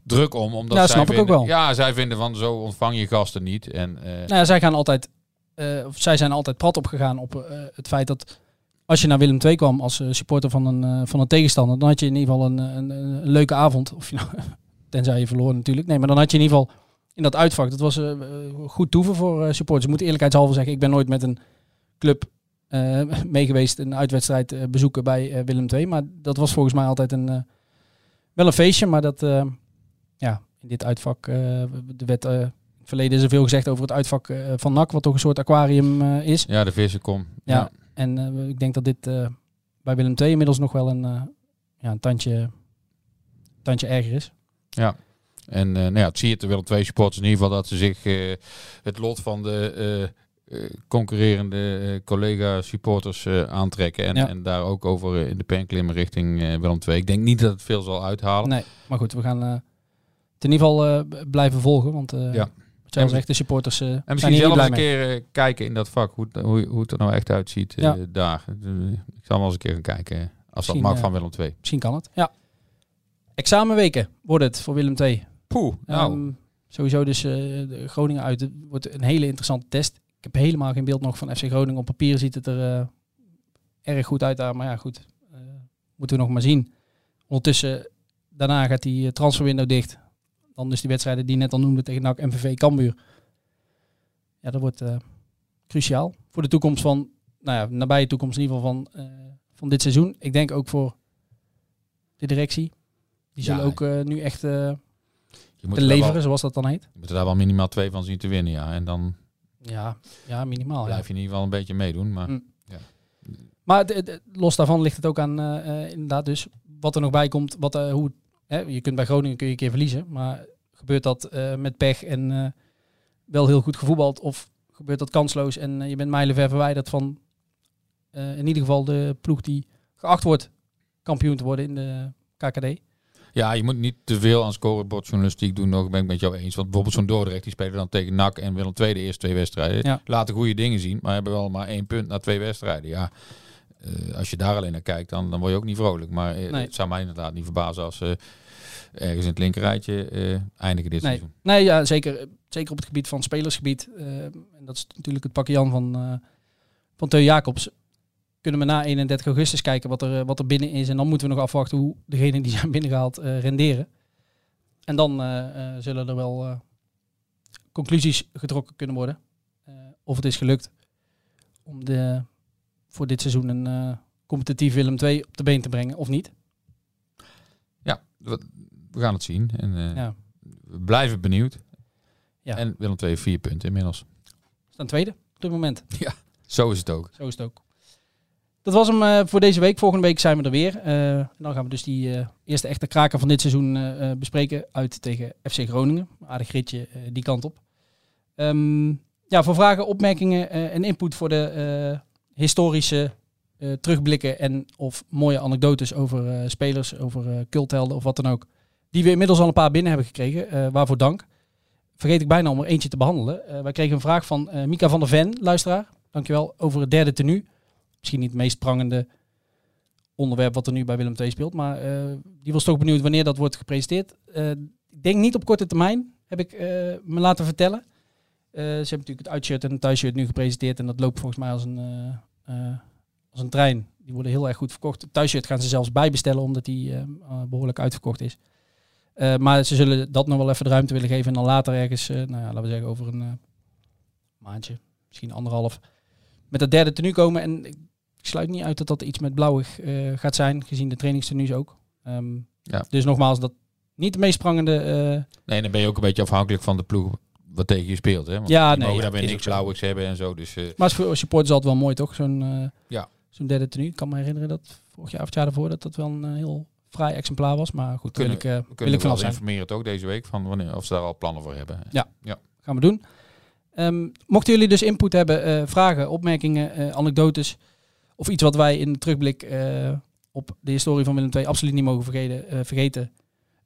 druk om. Omdat Ja, zij snap ik ook vinden, wel. Ja, zij vinden van zo ontvang je gasten niet. En, eh, Nou ja, zij gaan altijd, eh, of zij zijn altijd prat opgegaan op het feit dat als je naar Willem II kwam als supporter van een, van een tegenstander, dan had je in ieder geval een, een, een leuke avond. Of je nou, *laughs* tenzij je verloor natuurlijk. Nee, maar dan had je in ieder geval in dat uitvak. Dat was goed toeven voor supporters. Ik moet eerlijkheidshalve zeggen, ik ben nooit met een club mee geweest een uitwedstrijd eh, bezoeken bij eh, Willem II. Maar dat was volgens mij altijd een, eh, wel een feestje. Maar dat, eh, ja, in dit uitvak, eh, de wet... eh, het verleden is er veel gezegd over het uitvak eh, van NAC, wat toch een soort aquarium eh, is. ja, de vissen kom. Ja. En eh, ik denk dat dit eh, bij Willem II inmiddels nog wel een, eh, ja, een tandje, tandje erger is. Ja. En eh nou ja, het zie je er wel twee supporters in ieder geval dat ze zich eh, het lot van de eh, eh, concurrerende eh, collega supporters eh, aantrekken. En, Ja. en daar ook over eh, in de pen klimmen richting eh, Willem II. Ik denk niet dat het veel zal uithalen. Nee, maar goed, we gaan eh, het in ieder geval eh, blijven volgen. Want eh Ja. En- zegt, de supporters eh En misschien zelf eens een keer eh, kijken in dat vak, hoe, het- hoe, hoe het er nou echt uitziet eh, Ja. daar. Eh, ik zal wel eens een keer gaan kijken, eh, als dat mag eh, van Willem II. Misschien kan het, ja. Examenweken wordt het voor Willem II. Poeh, nou. Ehm, sowieso dus eh, Groningen uit. Wordt een hele interessante test. Ik heb helemaal geen beeld nog van FC Groningen. Op papier ziet het er eh, erg goed uit daar. Maar ja, goed. eh, moeten we nog maar zien. Ondertussen, daarna gaat die eh, transferwindow dicht. Dan dus die wedstrijden die net al noemde tegen NAC, MVV, Cambuur. Ja, dat wordt cruciaal voor de toekomst van, nou ja, nabije toekomst in ieder geval van, van dit seizoen. Ik denk ook voor de directie. Die Ja, zullen ook nu echt te er leveren, wel, zoals dat dan heet. je moet er daar wel minimaal twee van zien te winnen, ja. En dan Ja, ja minimaal. Ja. blijf je in ieder geval een beetje meedoen. Maar Mm. Maar de- de- los daarvan ligt het ook aan eh, eh, inderdaad dus wat er nog bij komt. Wat, eh, hoe, hè, je kunt bij Groningen kun je een keer verliezen. Maar gebeurt dat met pech en wel heel goed gevoetbald? Of gebeurt dat kansloos en je bent mijlenver verwijderd van in ieder geval de ploeg die geacht wordt kampioen te worden in de KKD? Ja, je moet niet te veel aan scorebordjournalistiek doen. Nog ben ik met jou eens. Want bijvoorbeeld zo'n Dordrecht, die spelen dan tegen NAC en Willem II de eerste twee wedstrijden. Ja. Laten goede dingen zien, maar hebben wel maar één punt na twee wedstrijden. Ja, eh, als je daar alleen naar kijkt, dan, dan word je ook niet vrolijk. Maar eh, Nee. het zou mij inderdaad niet verbazen als ze ergens in het linkerrijtje eh eindigen dit Nee, seizoen. nee ja, zeker, zeker op het gebied van spelersgebied. eh, en dat is natuurlijk het pakje Jan van, van Teu Jacobs. Kunnen we na 31 augustus kijken wat er, eh, wat er binnen is. En dan moeten we nog afwachten hoe degenen die *laughs* zijn binnengehaald eh, renderen. En dan eh, zullen er wel conclusies getrokken kunnen worden. Of het is gelukt om de, voor dit seizoen een competitief Willem II op de been te brengen of niet. Ja, we, gaan het zien. En, Ja. We blijven benieuwd. Ja. En Willem II vier punten inmiddels. Staan tweede op dit moment. *laughs* Zo is het ook. Zo is het ook. Dat was hem eh, voor deze week. Volgende week zijn we er weer. Eh, en dan gaan we dus die eh, eerste echte kraker van dit seizoen eh, eh, bespreken. Uit tegen FC Groningen. Aardig ritje eh, die kant op. Ehm, ja, voor vragen, opmerkingen eh, en input voor de eh, historische eh, terugblikken en of mooie anekdotes over eh, spelers, over eh, culthelden of wat dan ook. Die we inmiddels al een paar binnen hebben gekregen. eh, waarvoor dank. Vergeet ik bijna om er eentje te behandelen. Eh, wij kregen een vraag van eh, Mika van der Ven, luisteraar. Dankjewel. Over het derde tenue. Misschien niet het meest prangende onderwerp wat er nu bij Willem II speelt. Maar eh, die was toch benieuwd wanneer dat wordt gepresenteerd. Eh, ik denk niet op korte termijn, heb ik eh, me laten vertellen. Ze hebben natuurlijk het uitshirt en het thuisshirt nu gepresenteerd. En dat loopt volgens mij als een, als een trein. Die worden heel erg goed verkocht. Het thuisshirt gaan ze zelfs bijbestellen omdat die eh, eh, behoorlijk uitverkocht is. Maar ze zullen dat nog wel even de ruimte willen geven. En dan later ergens, nou ja, laten we zeggen over een maandje, misschien anderhalf, met dat derde tenue komen. En sluit niet uit dat dat iets met blauwig eh, gaat zijn, gezien de trainingstenues ook. Ehm, Ja. Dus nogmaals, dat niet de meest sprangende... eh, Nee, dan ben je ook een beetje afhankelijk van de ploeg wat tegen je speelt. Hè? Want Ja, nee, mogen ja, daar niks ook blauwigs hebben en zo. Dus eh, maar voor supporters altijd wel mooi, toch? Zo'n Ja. zo'n derde tenue. Ik kan me herinneren dat vorig jaar of het jaar daarvoor dat dat wel een heel fraai exemplaar was. Maar goed, wil kunnen, ik, we wil kunnen ik wel vanaf zijn. informeren toch deze week van wanneer, of ze daar al plannen voor hebben. Ja. ja. gaan we doen. Ehm, mochten jullie dus input hebben, vragen, opmerkingen, anekdotes of iets wat wij in de terugblik eh, op de historie van Willem II absoluut niet mogen vergeten, eh, vergeten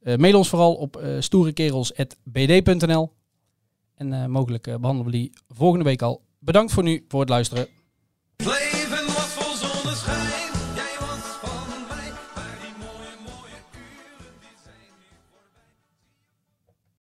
eh, mail ons vooral op stoerekerels.bd.nl en mogelijk eh, behandelen we die volgende week al. Bedankt voor nu, voor het luisteren.